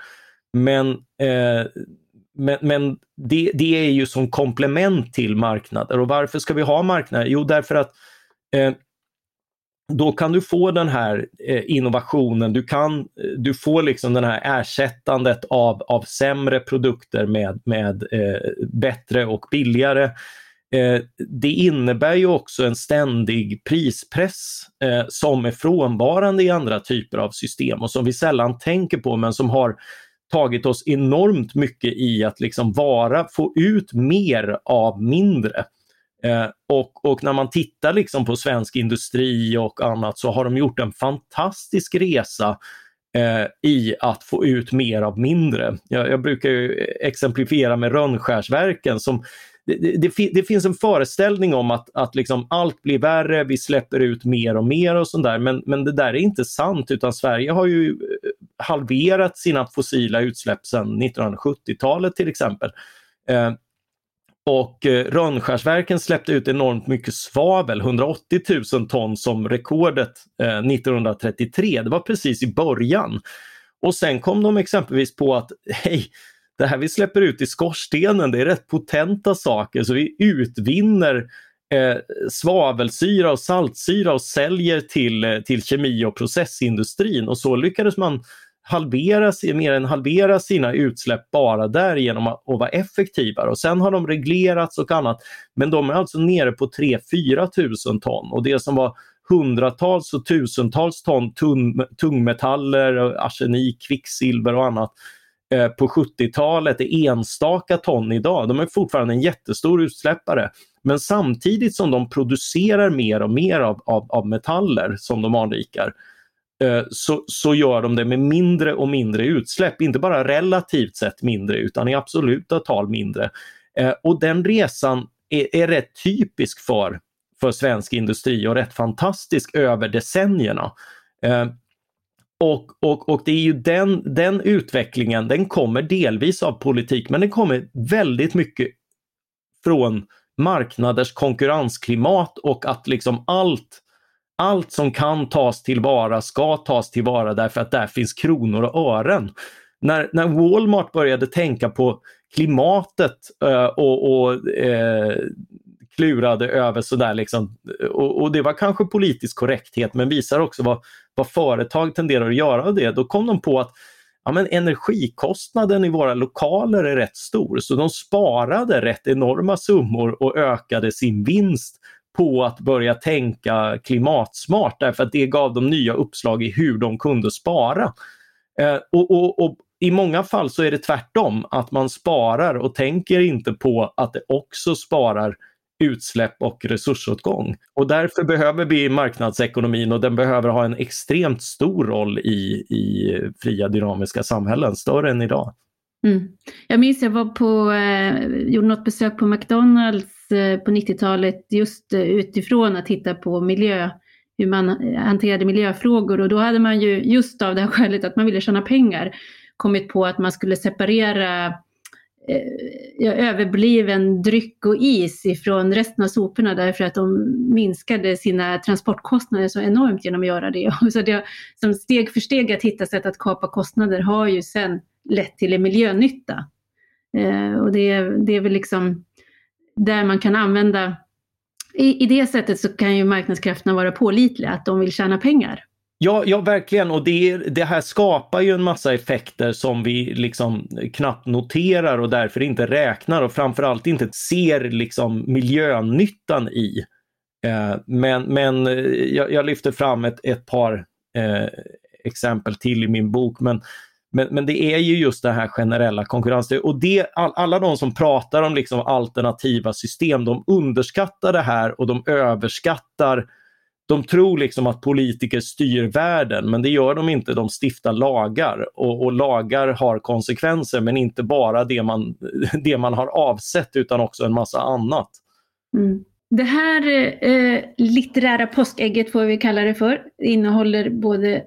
Men, eh, men, men det, det, är ju som komplement till marknader. Och varför ska vi ha marknader? Jo, därför att eh, då kan du få den här eh, innovationen, du, kan, eh, du får liksom den här ersättandet av, av sämre produkter med, med eh, bättre och billigare. Eh, det innebär ju också en ständig prispress eh, som är frånvarande i andra typer av system och som vi sällan tänker på men som har tagit oss enormt mycket i att liksom vara, få ut mer av mindre. Eh, och, och, när man tittar liksom på svensk industri och annat så har de gjort en fantastisk resa eh, i att få ut mer av mindre. Jag, jag brukar exemplifiera med Rönnskärsverken som det, det, det, finns en föreställning om att, att liksom allt blir värre, vi släpper ut mer och mer och sånt där. Men, men det där är inte sant utan Sverige har ju eh, halverat sina fossila utsläpp sedan 1970-talet till exempel. Eh, och eh, Rönnskärsverken släppte ut enormt mycket svavel, 180 000 ton som rekordet eh, 1933. Det var precis i början. Och sen kom de exempelvis på att hej, det här vi släpper ut i skorstenen, det är rätt potenta saker så vi utvinner eh, svavelsyra och saltsyra och säljer till, eh, till kemi och processindustrin och så lyckades man halvera, mer än halvera sina utsläpp bara där genom att, att vara effektivare. Och sen har de reglerats och annat. Men de är alltså nere på 3-4 tusen ton och det som var hundratals och tusentals ton tung, tungmetaller, arsenik, kvicksilver och annat eh, på 70-talet är enstaka ton idag. De är fortfarande en jättestor utsläppare. Men samtidigt som de producerar mer och mer av, av, av metaller som de anrikar Eh, så, så gör de det med mindre och mindre utsläpp. Inte bara relativt sett mindre utan i absoluta tal mindre. Eh, och den resan är, är rätt typisk för, för svensk industri och rätt fantastisk över decennierna. Eh, och, och, och det är ju den, den utvecklingen, den kommer delvis av politik men den kommer väldigt mycket från marknaders konkurrensklimat och att liksom allt allt som kan tas tillvara ska tas tillvara därför att där finns kronor och ören. När, när Walmart började tänka på klimatet eh, och, och eh, klurade över sådär liksom, och, och, det var kanske politisk korrekthet men visar också vad, vad företag tenderar att göra av det. Då kom de på att ja, men energikostnaden i våra lokaler är rätt stor så de sparade rätt enorma summor och ökade sin vinst på att börja tänka klimatsmart därför att det gav dem nya uppslag i hur de kunde spara. Eh, och, och, och, I många fall så är det tvärtom, att man sparar och tänker inte på att det också sparar utsläpp och resursåtgång. Och därför behöver vi marknadsekonomin och den behöver ha en extremt stor roll i, i fria dynamiska samhällen, större än idag. Mm. Jag minns jag var på, eh, gjorde något besök på McDonalds eh, på 90-talet just eh, utifrån att titta på miljö, hur man eh, hanterade miljöfrågor och då hade man ju just av det här skälet att man ville tjäna pengar kommit på att man skulle separera eh, överbliven dryck och is ifrån resten av soporna därför att de minskade sina transportkostnader så enormt genom att göra det. Och så det som steg för steg att hitta sätt att kapa kostnader har ju sen lett till en miljönytta. Eh, och det, det är väl liksom där man kan använda, i, i det sättet så kan ju marknadskrafterna vara pålitliga, att de vill tjäna pengar. Ja, ja verkligen och det, det här skapar ju en massa effekter som vi liksom knappt noterar och därför inte räknar och framförallt inte ser liksom miljönyttan i. Eh, men men eh, jag, jag lyfter fram ett, ett par eh, exempel till i min bok. Men, men, men det är ju just det här generella konkurrens. och det, all, alla de som pratar om liksom alternativa system, de underskattar det här och de överskattar de tror liksom att politiker styr världen, men det gör de inte. De stiftar lagar och, och, lagar har konsekvenser, men inte bara det man, det man har avsett utan också en massa annat. Mm. Det här eh, litterära påskägget får vi kalla det för, innehåller både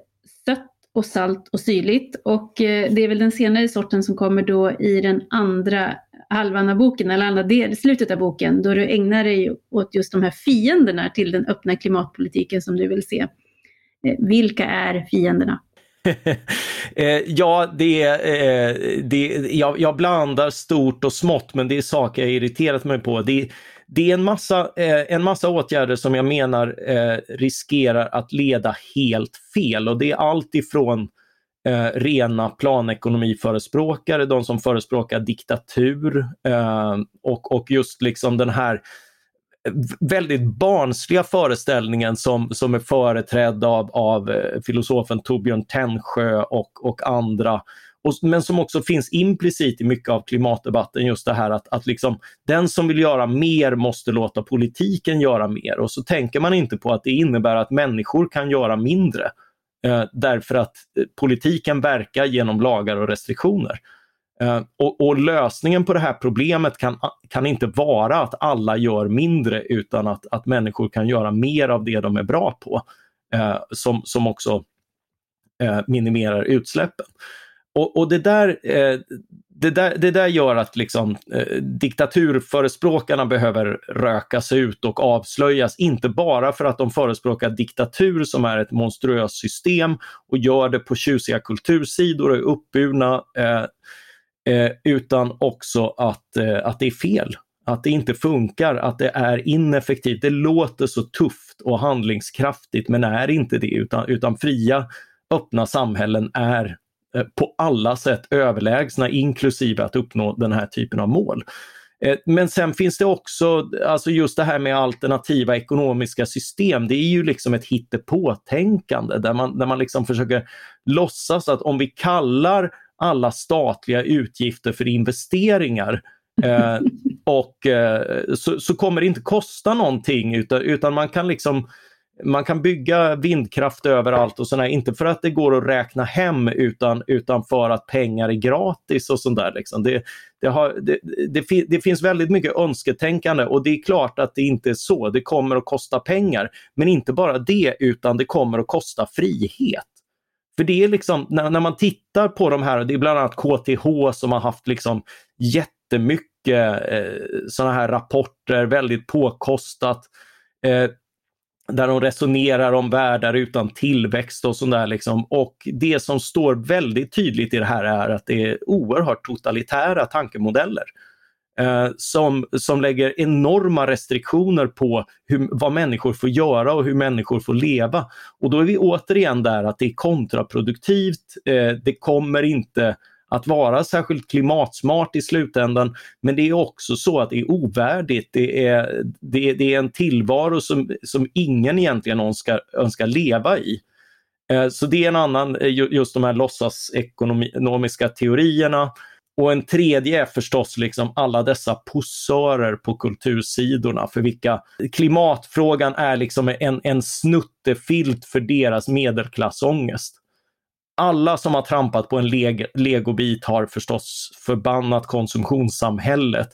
sött och salt och syrligt och eh, det är väl den senare sorten som kommer då i den andra halvan av boken, eller andra del, slutet av boken, då du ägnar dig åt just de här fienderna till den öppna klimatpolitiken som du vill se. Eh, vilka är fienderna? Eh, ja, det, är, eh, det, jag, jag blandar stort och smått, men det är saker jag irriterat mig på. Det, det är en massa, en massa åtgärder som jag menar riskerar att leda helt fel och det är allt ifrån eh, rena planekonomiförespråkare, de som förespråkar diktatur eh, och, och just liksom den här väldigt barnsliga föreställningen som, som är företrädd av, av eh, filosofen Torbjörn Tännsjö och, och andra och, men som också finns implicit i mycket av klimatdebatten, just det här att, att liksom, den som vill göra mer måste låta politiken göra mer och så tänker man inte på att det innebär att människor kan göra mindre. Eh, därför att eh, politiken verkar genom lagar och restriktioner. Eh, och, och, lösningen på det här problemet kan, kan inte vara att alla gör mindre utan att, att människor kan göra mer av det de är bra på. Eh, som, som också eh, minimerar utsläppen. Och, och det, där, eh, det, där, det där gör att liksom, eh, diktaturförespråkarna behöver rökas ut och avslöjas, inte bara för att de förespråkar diktatur som är ett monstruöst system och gör det på tjusiga kultursidor och är uppburna, eh, eh, utan också att, eh, att det är fel. Att det inte funkar, att det är ineffektivt. Det låter så tufft och handlingskraftigt men är inte det, utan, utan fria öppna samhällen är på alla sätt överlägsna, inklusive att uppnå den här typen av mål. Eh, men sen finns det också, alltså just det här med alternativa ekonomiska system, det är ju liksom ett hittepåtänkande där man, där man liksom försöker låtsas att om vi kallar alla statliga utgifter för investeringar eh, och eh, så, så, kommer det inte kosta någonting utan, utan man kan liksom man kan bygga vindkraft överallt och sådär, inte för att det går att räkna hem utan, utan för att pengar är gratis och sånt där. Liksom. Det, det, har, det, det, det, finns väldigt mycket önsketänkande och det är klart att det inte är så. Det kommer att kosta pengar. Men inte bara det, utan det kommer att kosta frihet. För det är liksom, när, när man tittar på de här, det är bland annat KTH som har haft liksom jättemycket eh, sådana här rapporter, väldigt påkostat. Eh, där de resonerar om världar utan tillväxt och sådär. Liksom. Och det som står väldigt tydligt i det här är att det är oerhört totalitära tankemodeller. Eh, som, som lägger enorma restriktioner på hur, vad människor får göra och hur människor får leva. Och då är vi återigen där att det är kontraproduktivt. Eh, det kommer inte att vara särskilt klimatsmart i slutändan. Men det är också så att det är ovärdigt. Det är, det, det är en tillvaro som, som ingen egentligen önskar, önskar leva i. Eh, så det är en annan, eh, just de här låtsasekonomiska teorierna. Och en tredje är förstås liksom alla dessa posörer på kultursidorna för vilka klimatfrågan är liksom en, en snuttefilt för deras medelklassångest alla som har trampat på en leg legobit har förstås förbannat konsumtionssamhället.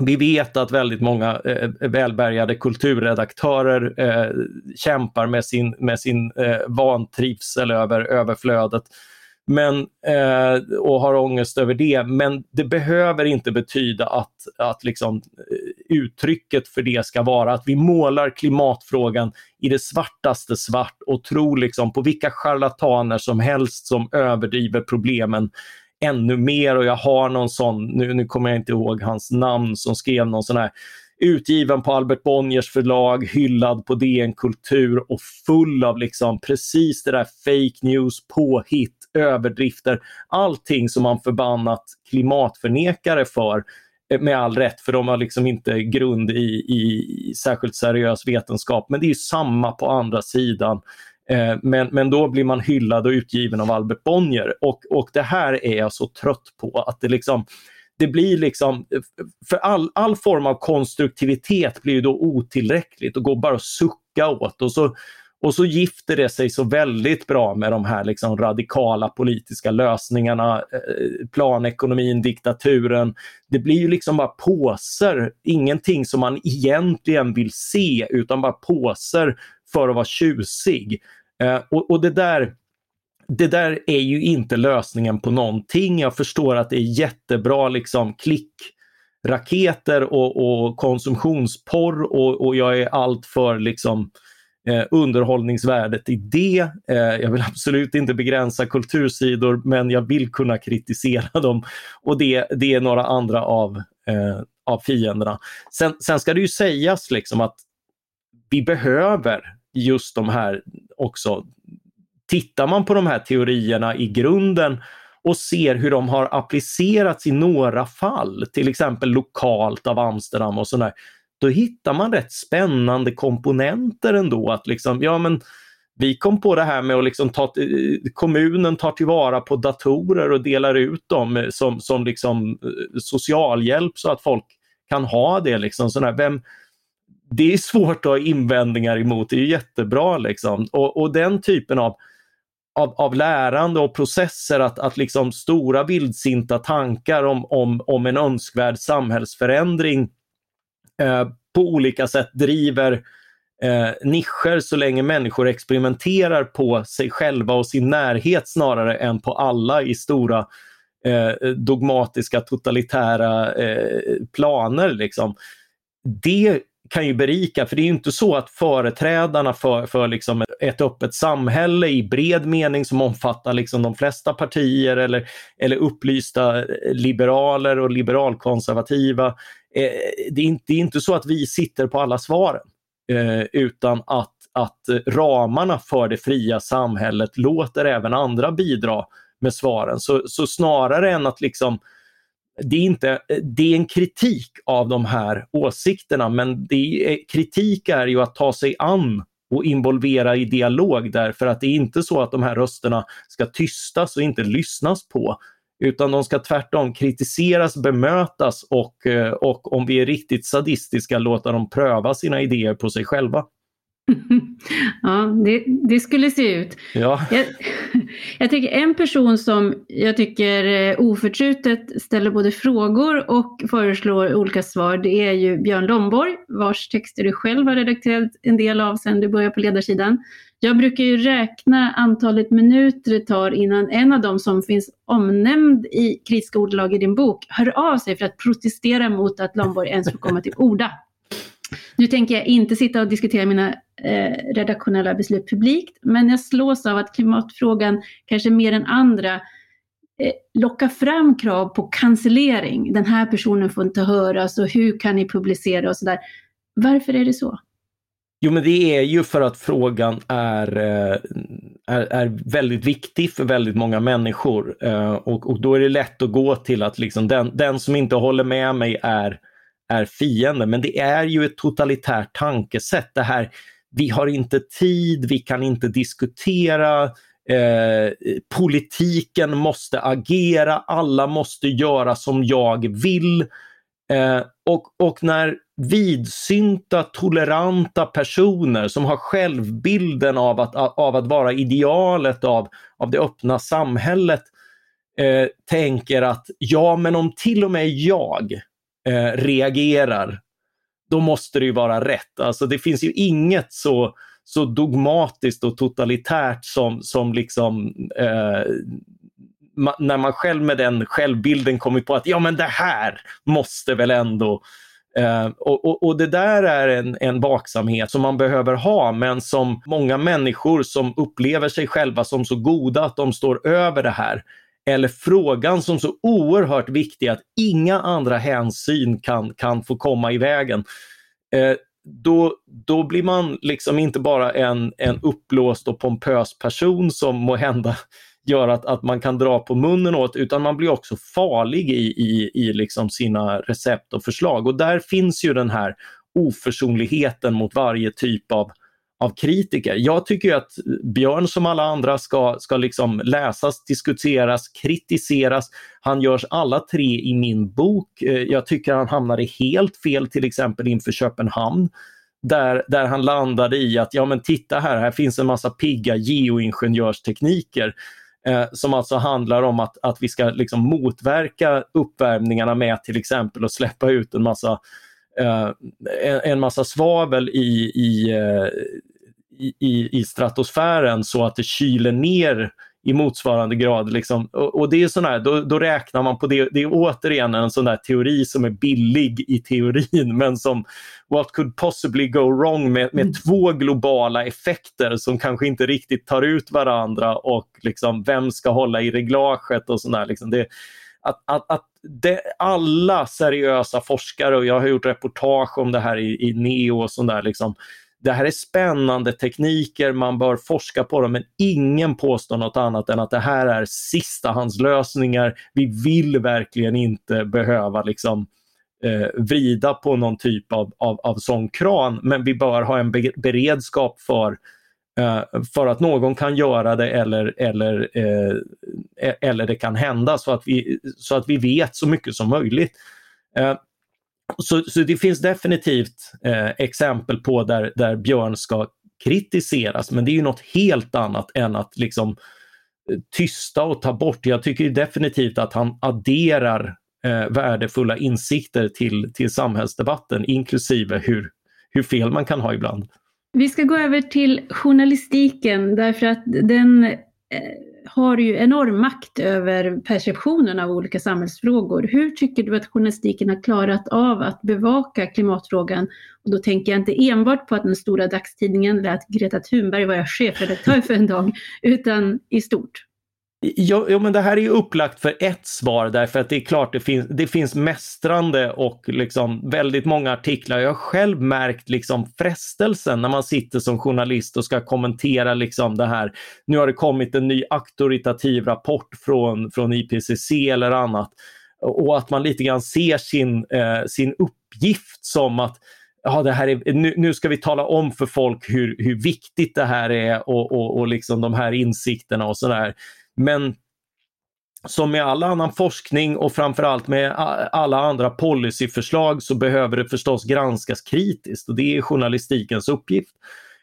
Vi vet att väldigt många eh, välbärgade kulturredaktörer eh, kämpar med sin, med sin eh, vantrivsel över överflödet men, eh, och har ångest över det. Men det behöver inte betyda att, att liksom, eh, uttrycket för det ska vara att vi målar klimatfrågan i det svartaste svart och tror liksom på vilka charlataner som helst som överdriver problemen ännu mer. Och jag har någon sån, nu, nu kommer jag inte ihåg hans namn, som skrev någon sån här utgiven på Albert Bonniers förlag, hyllad på DN Kultur och full av liksom precis det där fake news, påhitt, överdrifter, allting som man förbannat klimatförnekare för Eh, med all rätt, för de har liksom inte grund i, i särskilt seriös vetenskap. Men det är samma på andra sidan. Eh, men, men då blir man hyllad och utgiven av Albert Bonnier och, och det här är jag så trött på att det liksom det blir liksom, för all, all form av konstruktivitet blir då otillräckligt och går bara att sucka åt och så, och så gifter det sig så väldigt bra med de här liksom radikala politiska lösningarna, eh, planekonomin, diktaturen. Det blir ju liksom bara påser, ingenting som man egentligen vill se utan bara påser för att vara tjusig. Eh, och, och det där det där är ju inte lösningen på någonting. Jag förstår att det är jättebra liksom klickraketer och, och konsumtionsporr och, och jag är allt för liksom eh, underhållningsvärdet i det. Eh, jag vill absolut inte begränsa kultursidor men jag vill kunna kritisera dem och det, det är några andra av, eh, av fienderna. Sen, sen ska det ju sägas liksom att vi behöver just de här också tittar man på de här teorierna i grunden och ser hur de har applicerats i några fall, till exempel lokalt av Amsterdam och sådär, då hittar man rätt spännande komponenter ändå. Att liksom, ja men vi kom på det här med att liksom ta, kommunen tar tillvara på datorer och delar ut dem eh, som, som liksom eh, socialhjälp så att folk kan ha det. Liksom, sådär. Vem, det är svårt att ha invändningar emot, det är jättebra. Liksom. Och, och den typen av av, av lärande och processer att, att liksom stora vildsinta tankar om, om, om en önskvärd samhällsförändring eh, på olika sätt driver eh, nischer så länge människor experimenterar på sig själva och sin närhet snarare än på alla i stora eh, dogmatiska totalitära eh, planer. Liksom. Det kan ju berika, för det är inte så att företrädarna för, för liksom ett öppet samhälle i bred mening som omfattar liksom de flesta partier eller, eller upplysta eh, liberaler och liberalkonservativa. Eh, det, är inte, det är inte så att vi sitter på alla svaren, eh, utan att, att ramarna för det fria samhället låter även andra bidra med svaren. Så, så snarare än att liksom det är, inte, det är en kritik av de här åsikterna men det är, kritik är ju att ta sig an och involvera i dialog därför att det är inte så att de här rösterna ska tystas och inte lyssnas på utan de ska tvärtom kritiseras, bemötas och, eh, och om vi är riktigt sadistiska låta dem pröva sina idéer på sig själva. ja, det, det, skulle se ut. Ja. Jag, jag tycker en person som jag tycker eh, oförtrutet ställer både frågor och föreslår olika svar, det är ju Björn Lomborg, vars texter du själv har redakterat en del av sedan du började på ledarsidan. Jag brukar ju räkna antalet minuter det tar innan en av dem som finns omnämnd i kritiska ordalag i din bok hör av sig för att protestera mot att Lomborg ens får komma till orda. Nu tänker jag inte sitta och diskutera mina eh, redaktionella beslut publikt, men jag slås av att klimatfrågan kanske mer än andra eh, lockar fram krav på cancellering. Den här personen får inte höras och hur kan ni publicera och sådär. Varför är det så? Jo men det är ju för att frågan är, eh, är, är väldigt viktig för väldigt många människor. Eh, och, och då är det lätt att gå till att liksom den, den som inte håller med mig är är fienden. Men det är ju ett totalitärt tankesätt. Det här, vi har inte tid, vi kan inte diskutera, eh, politiken måste agera, alla måste göra som jag vill. Eh, och, och när vidsynta, toleranta personer som har självbilden av att, av att vara idealet av, av det öppna samhället eh, tänker att ja, men om till och med jag eh, reagerar, då måste det ju vara rätt. Alltså det finns ju inget så, så dogmatiskt och totalitärt som, som liksom eh, när man själv med den självbilden kommit på att ja men det här måste väl ändå Eh, och, och, och, det där är en, en vaksamhet som man behöver ha men som många människor som upplever sig själva som så goda att de står över det här eller frågan som så oerhört viktig att inga andra hänsyn kan, kan få komma i vägen. Eh, då, då blir man liksom inte bara en, en uppblåst och pompös person som må hända gör att, att man kan dra på munnen åt, utan man blir också farlig i, i, i liksom sina recept och förslag. Och där finns ju den här oförsonligheten mot varje typ av, av kritiker. Jag tycker att Björn som alla andra ska, ska liksom läsas, diskuteras, kritiseras. Han görs alla tre i min bok. Eh, jag tycker han hamnade helt fel till exempel inför Köpenhamn. Där, där han landade i att ja men titta här, här finns en massa pigga geoingenjörstekniker eh, som alltså handlar om att, att vi ska liksom motverka uppvärmningarna med till exempel att släppa ut en massa eh, en, massa svavel i, i, eh, i, i stratosfären så att det kyler ner i motsvarande grad. Liksom. Och, och, det är sån här, då, då, räknar man på det. Det är återigen en sån där teori som är billig i teorin men som what could possibly go wrong med, med mm. två globala effekter som kanske inte riktigt tar ut varandra och liksom vem ska hålla i reglaget och sådär. Liksom det, att, att, att det, alla seriösa forskare, och jag har gjort reportage om det här i, i NEO och sådär, liksom, det här är spännande tekniker, man bör forska på dem, men ingen påstår något annat än att det här är sistahandslösningar. Vi vill verkligen inte behöva liksom, eh, vrida på någon typ av, av, av sån kran, men vi bör ha en beredskap för eh, för att någon kan göra det eller, eller, eh, e-, eller det kan hända så att, vi, så att vi vet så mycket som möjligt. Eh, så, så det finns definitivt eh, exempel på där, där Björn ska kritiseras, men det är ju något helt annat än att liksom eh, tysta och ta bort. Jag tycker definitivt att han adderar eh, värdefulla insikter till, till samhällsdebatten, inklusive hur, hur fel man kan ha ibland. Vi ska gå över till journalistiken därför att den Eh, har ju enorm makt över perceptionen av olika samhällsfrågor. Hur tycker du att journalistiken har klarat av att bevaka klimatfrågan? Och då tänker jag inte enbart på att den stora dagstidningen lät Greta Thunberg vara chefredaktör för en dag, utan i stort. Ja, ja, men det här är ju upplagt för ett svar därför att det är klart det finns, det finns mästrande och liksom väldigt många artiklar. Jag har själv märkt liksom frestelsen när man sitter som journalist och ska kommentera liksom det här. Nu har det kommit en ny auktoritativ rapport från, från IPCC eller annat och att man lite grann ser sin, eh, sin uppgift som att ja, det här är, nu, nu, ska vi tala om för folk hur, hur viktigt det här är och, och, och liksom de här insikterna och sådär. Men som med all annan forskning och framförallt med alla andra policyförslag så behöver det förstås granskas kritiskt och det är journalistikens uppgift.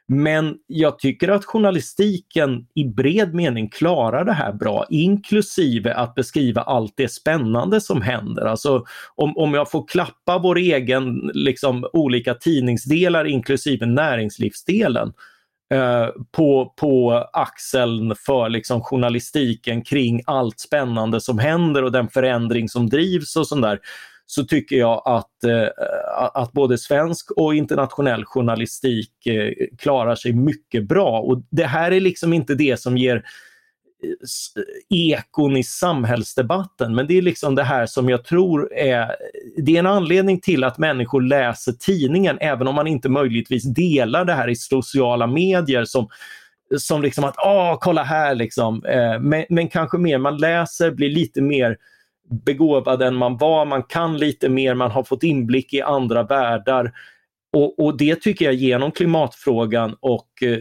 Men jag tycker att journalistiken i bred mening klarar det här bra, inklusive att beskriva allt det spännande som händer. Alltså om, om jag får klappa vår egen liksom, olika tidningsdelar inklusive näringslivsdelen Eh, på, på axeln för liksom journalistiken kring allt spännande som händer och den förändring som drivs och sånt där så tycker jag att, eh, att både svensk och internationell journalistik eh, klarar sig mycket bra. Och Det här är liksom inte det som ger ekon i samhällsdebatten. Men det är liksom det här som jag tror är, det är en anledning till att människor läser tidningen även om man inte möjligtvis delar det här i sociala medier som som liksom att, åh, kolla här liksom. Eh, men, men kanske mer man läser, blir lite mer begåvad än man var, man kan lite mer, man har fått inblick i andra världar. Och, och det tycker jag genom klimatfrågan och, eh,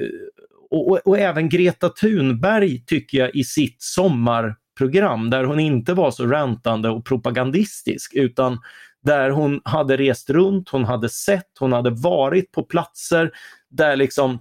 och, och, och, även Greta Thunberg tycker jag i sitt sommarprogram där hon inte var så rantande och propagandistisk utan där hon hade rest runt, hon hade sett, hon hade varit på platser där liksom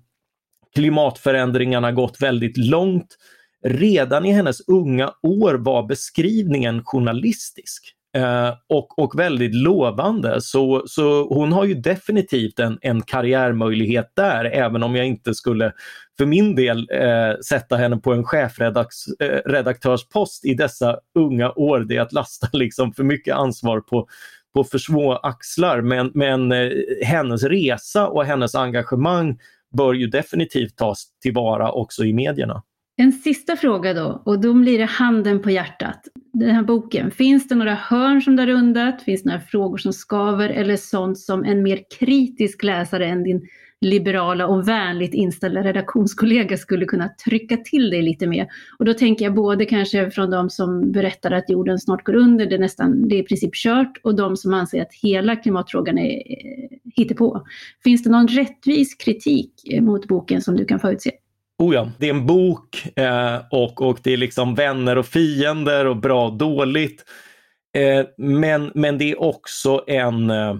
klimatförändringarna gått väldigt långt. Redan i hennes unga år var beskrivningen journalistisk. Eh, och, och väldigt lovande. Så, så hon har ju definitivt en, en karriärmöjlighet där, även om jag inte skulle för min del eh, sätta henne på en chefredaktörspost eh, i dessa unga år. Det är att lasta liksom för mycket ansvar på, på för små axlar. Men, men eh, hennes resa och hennes engagemang bör ju definitivt tas tillvara också i medierna. En sista fråga då, och då blir det handen på hjärtat. Den här boken, finns det några hörn som du har rundat? Finns det några frågor som skaver eller sånt som en mer kritisk läsare än din liberala och vänligt inställda redaktionskollega skulle kunna trycka till dig lite mer. Och då tänker jag både kanske från de som berättar att jorden snart går under, det är nästan, det är i princip kört, och de som anser att hela klimatfrågan är eh, hittepå. Finns det någon rättvis kritik mot boken som du kan förutse? Oh ja, det är en bok eh, och, och det är liksom vänner och fiender och bra och dåligt. Eh, men, men det är också en, eh,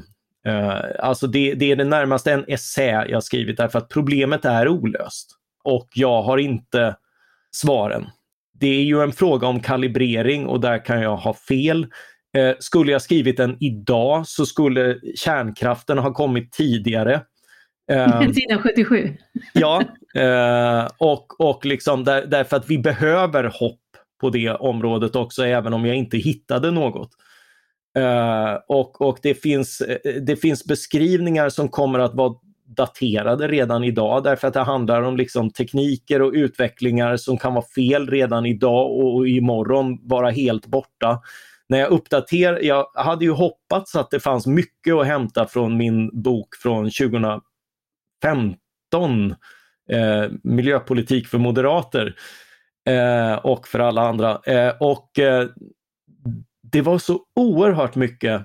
eh alltså det, det är det närmaste en essä jag skrivit därför att problemet är olöst. Och jag har inte svaren. Det är ju en fråga om kalibrering och där kan jag ha fel. Eh, skulle jag skrivit den idag så skulle kärnkraften ha kommit tidigare. Sidan 77. ja, eh, och, och liksom där, därför att vi behöver hopp på det området också, även om jag inte hittade något. Uh, och och det, finns, eh, det finns beskrivningar som kommer att vara daterade redan idag därför att det handlar om liksom tekniker och utvecklingar som kan vara fel redan idag och imorgon vara helt borta. När jag uppdaterar, jag hade ju hoppats att det fanns mycket att hämta från min bok från 2000 15 eh, miljöpolitik för moderater eh, och för alla andra. Eh, och eh, det var så oerhört mycket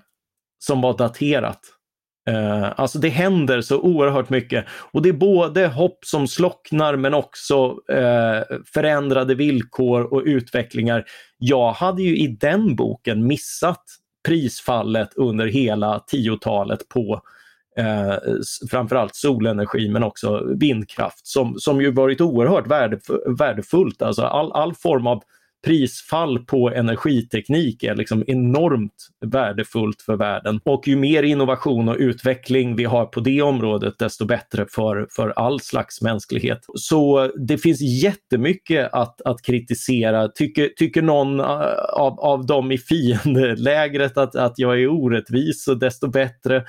som var daterat. Eh, alltså det händer så oerhört mycket och det är både hopp som slocknar men också eh, förändrade villkor och utvecklingar. Jag hade ju i den boken missat prisfallet under hela 10-talet på eh, framförallt solenergi men också vindkraft som, som ju varit oerhört värdefullt. Alltså all, all form av prisfall på energiteknik är liksom enormt värdefullt för världen. Och ju mer innovation och utveckling vi har på det området, desto bättre för, för all slags mänsklighet. Så det finns jättemycket att, att kritisera. Tycker, tycker någon eh, av, av dem i fiendelägret att, att jag är orättvis, så desto bättre.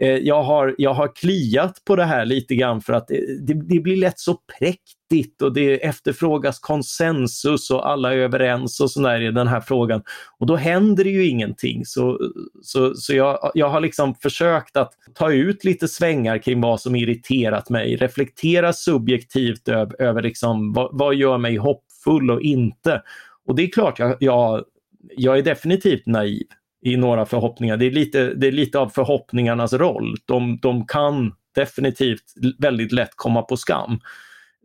Eh, jag, har, jag har kliat på det här lite grann för att eh, det, det, blir lätt så präktigt och det efterfrågas konsensus och alla är överens och sådär i den här frågan. Och då händer det ju ingenting. Så, så, så jag, jag har liksom försökt att ta ut lite svängar kring vad som irriterat mig, reflektera subjektivt över, över liksom, vad, vad gör mig hoppfull och inte. Och det är klart, jag, jag, jag är definitivt naiv i några förhoppningar. Det är lite, det är lite av förhoppningarnas roll. De, de kan definitivt väldigt lätt komma på skam.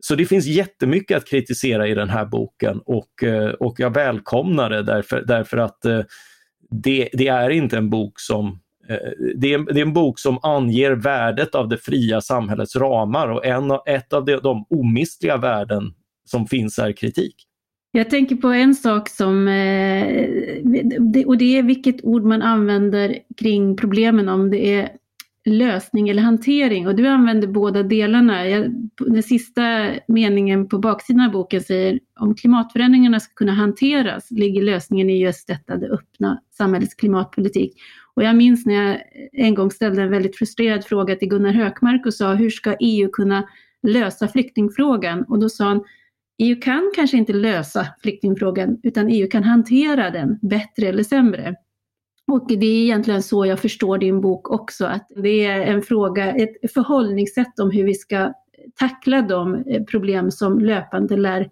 Så det finns jättemycket att kritisera i den här boken och, eh, och jag välkomnar det därför, därför att eh, det, det är inte en bok som eh, det är, det är, en bok som anger värdet av det fria samhällets ramar och en, ett av de, de omistliga värden som finns är kritik. Jag tänker på en sak som, eh, och det är vilket ord man använder kring problemen, om det är lösning eller hantering. Och du använder båda delarna. den sista meningen på baksidan av boken säger om klimatförändringarna ska kunna hanteras ligger lösningen i just detta, det öppna samhällets klimatpolitik. Och jag minns när jag en gång ställde en väldigt frustrerad fråga till Gunnar Hökmark och sa hur ska EU kunna lösa flyktingfrågan? Och då sa han EU kan kanske inte lösa flyktingfrågan utan EU kan hantera den bättre eller sämre. Och det är egentligen så jag förstår din bok också, att det är en fråga, ett förhållningssätt om hur vi ska tackla de eh, problem som löpande lär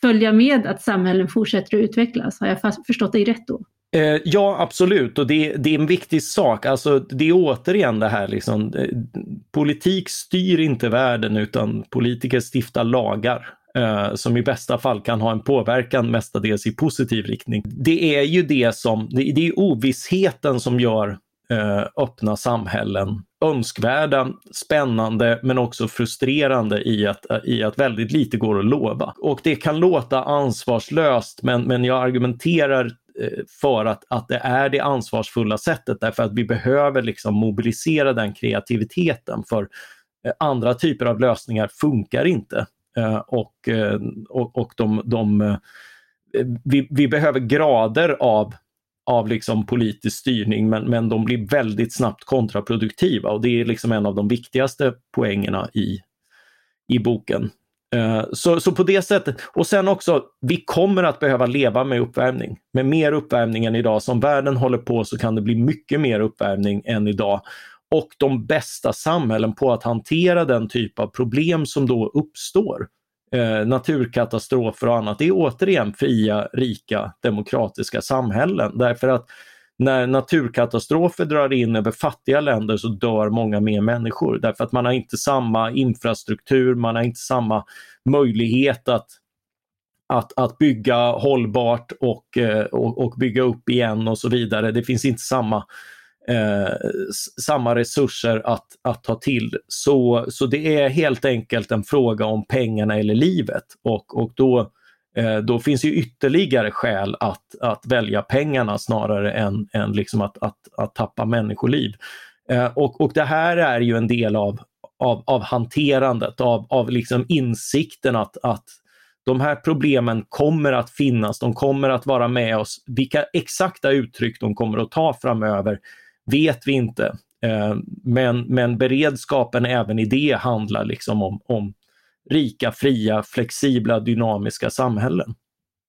följa med att samhällen fortsätter att utvecklas. Har jag förstått dig rätt då? Eh, ja, absolut. Och det, det, är en viktig sak. Alltså, det är återigen det här, liksom, eh, politik styr inte världen utan politiker stiftar lagar Eh, som i bästa fall kan ha en påverkan mestadels i positiv riktning. Det är ju det som, det, det är ovissheten som gör eh, öppna samhällen önskvärda, spännande men också frustrerande i att, i att väldigt lite går att lova. Och det kan låta ansvarslöst men, men jag argumenterar eh, för att, att det är det ansvarsfulla sättet därför att vi behöver liksom mobilisera den kreativiteten för eh, andra typer av lösningar funkar inte. Eh, och, eh, och, och de, de eh, vi, vi, behöver grader av, av liksom politisk styrning men, men de blir väldigt snabbt kontraproduktiva och det är liksom en av de viktigaste poängerna i, i boken. Så, så på det sättet, och sen också, vi kommer att behöva leva med uppvärmning. Med mer uppvärmning än idag. Som världen håller på så kan det bli mycket mer uppvärmning än idag. Och de bästa samhällen på att hantera den typ av problem som då uppstår, eh, naturkatastrofer och annat, det är återigen fria, rika, demokratiska samhällen. Därför att när naturkatastrofer drar in över fattiga länder så dör många mer människor därför att man har inte samma infrastruktur, man har inte samma möjlighet att, att, att bygga hållbart och, eh, och, och bygga upp igen och så vidare. Det finns inte samma eh, samma resurser att, att ta till. Så, så det är helt enkelt en fråga om pengarna eller livet och, och då Eh, då finns ju ytterligare skäl att, att välja pengarna snarare än, än liksom att, att, att tappa människoliv. Eh, och, och det här är ju en del av, av, av hanterandet, av, av liksom insikten att, att de här problemen kommer att finnas, de kommer att vara med oss. Vilka exakta uttryck de kommer att ta framöver vet vi inte. Eh, men, men beredskapen även i det handlar liksom om, om rika, fria, flexibla, dynamiska samhällen.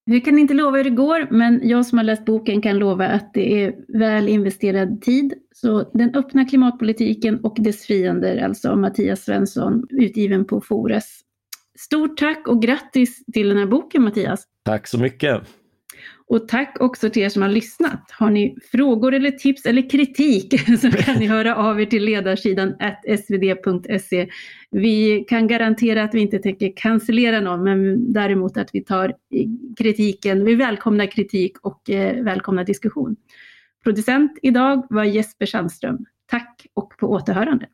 Vi kan inte lova hur det går, men jag som har läst boken kan lova att det är väl investerad tid. Så Den öppna klimatpolitiken och dess fiender, alltså Mattias Svensson, utgiven på Fores. Stort tack och grattis till den här boken Mattias! Tack så mycket! Och tack också till er som har lyssnat. Har ni frågor eller tips eller kritik så kan ni höra av er till ledarsidan svd.se. Vi kan garantera att vi inte tänker cancellera någon, men däremot att vi tar kritiken. Vi välkomnar kritik och eh, välkomnar diskussion. Producent idag var Jesper Sandström. Tack och på återhörande.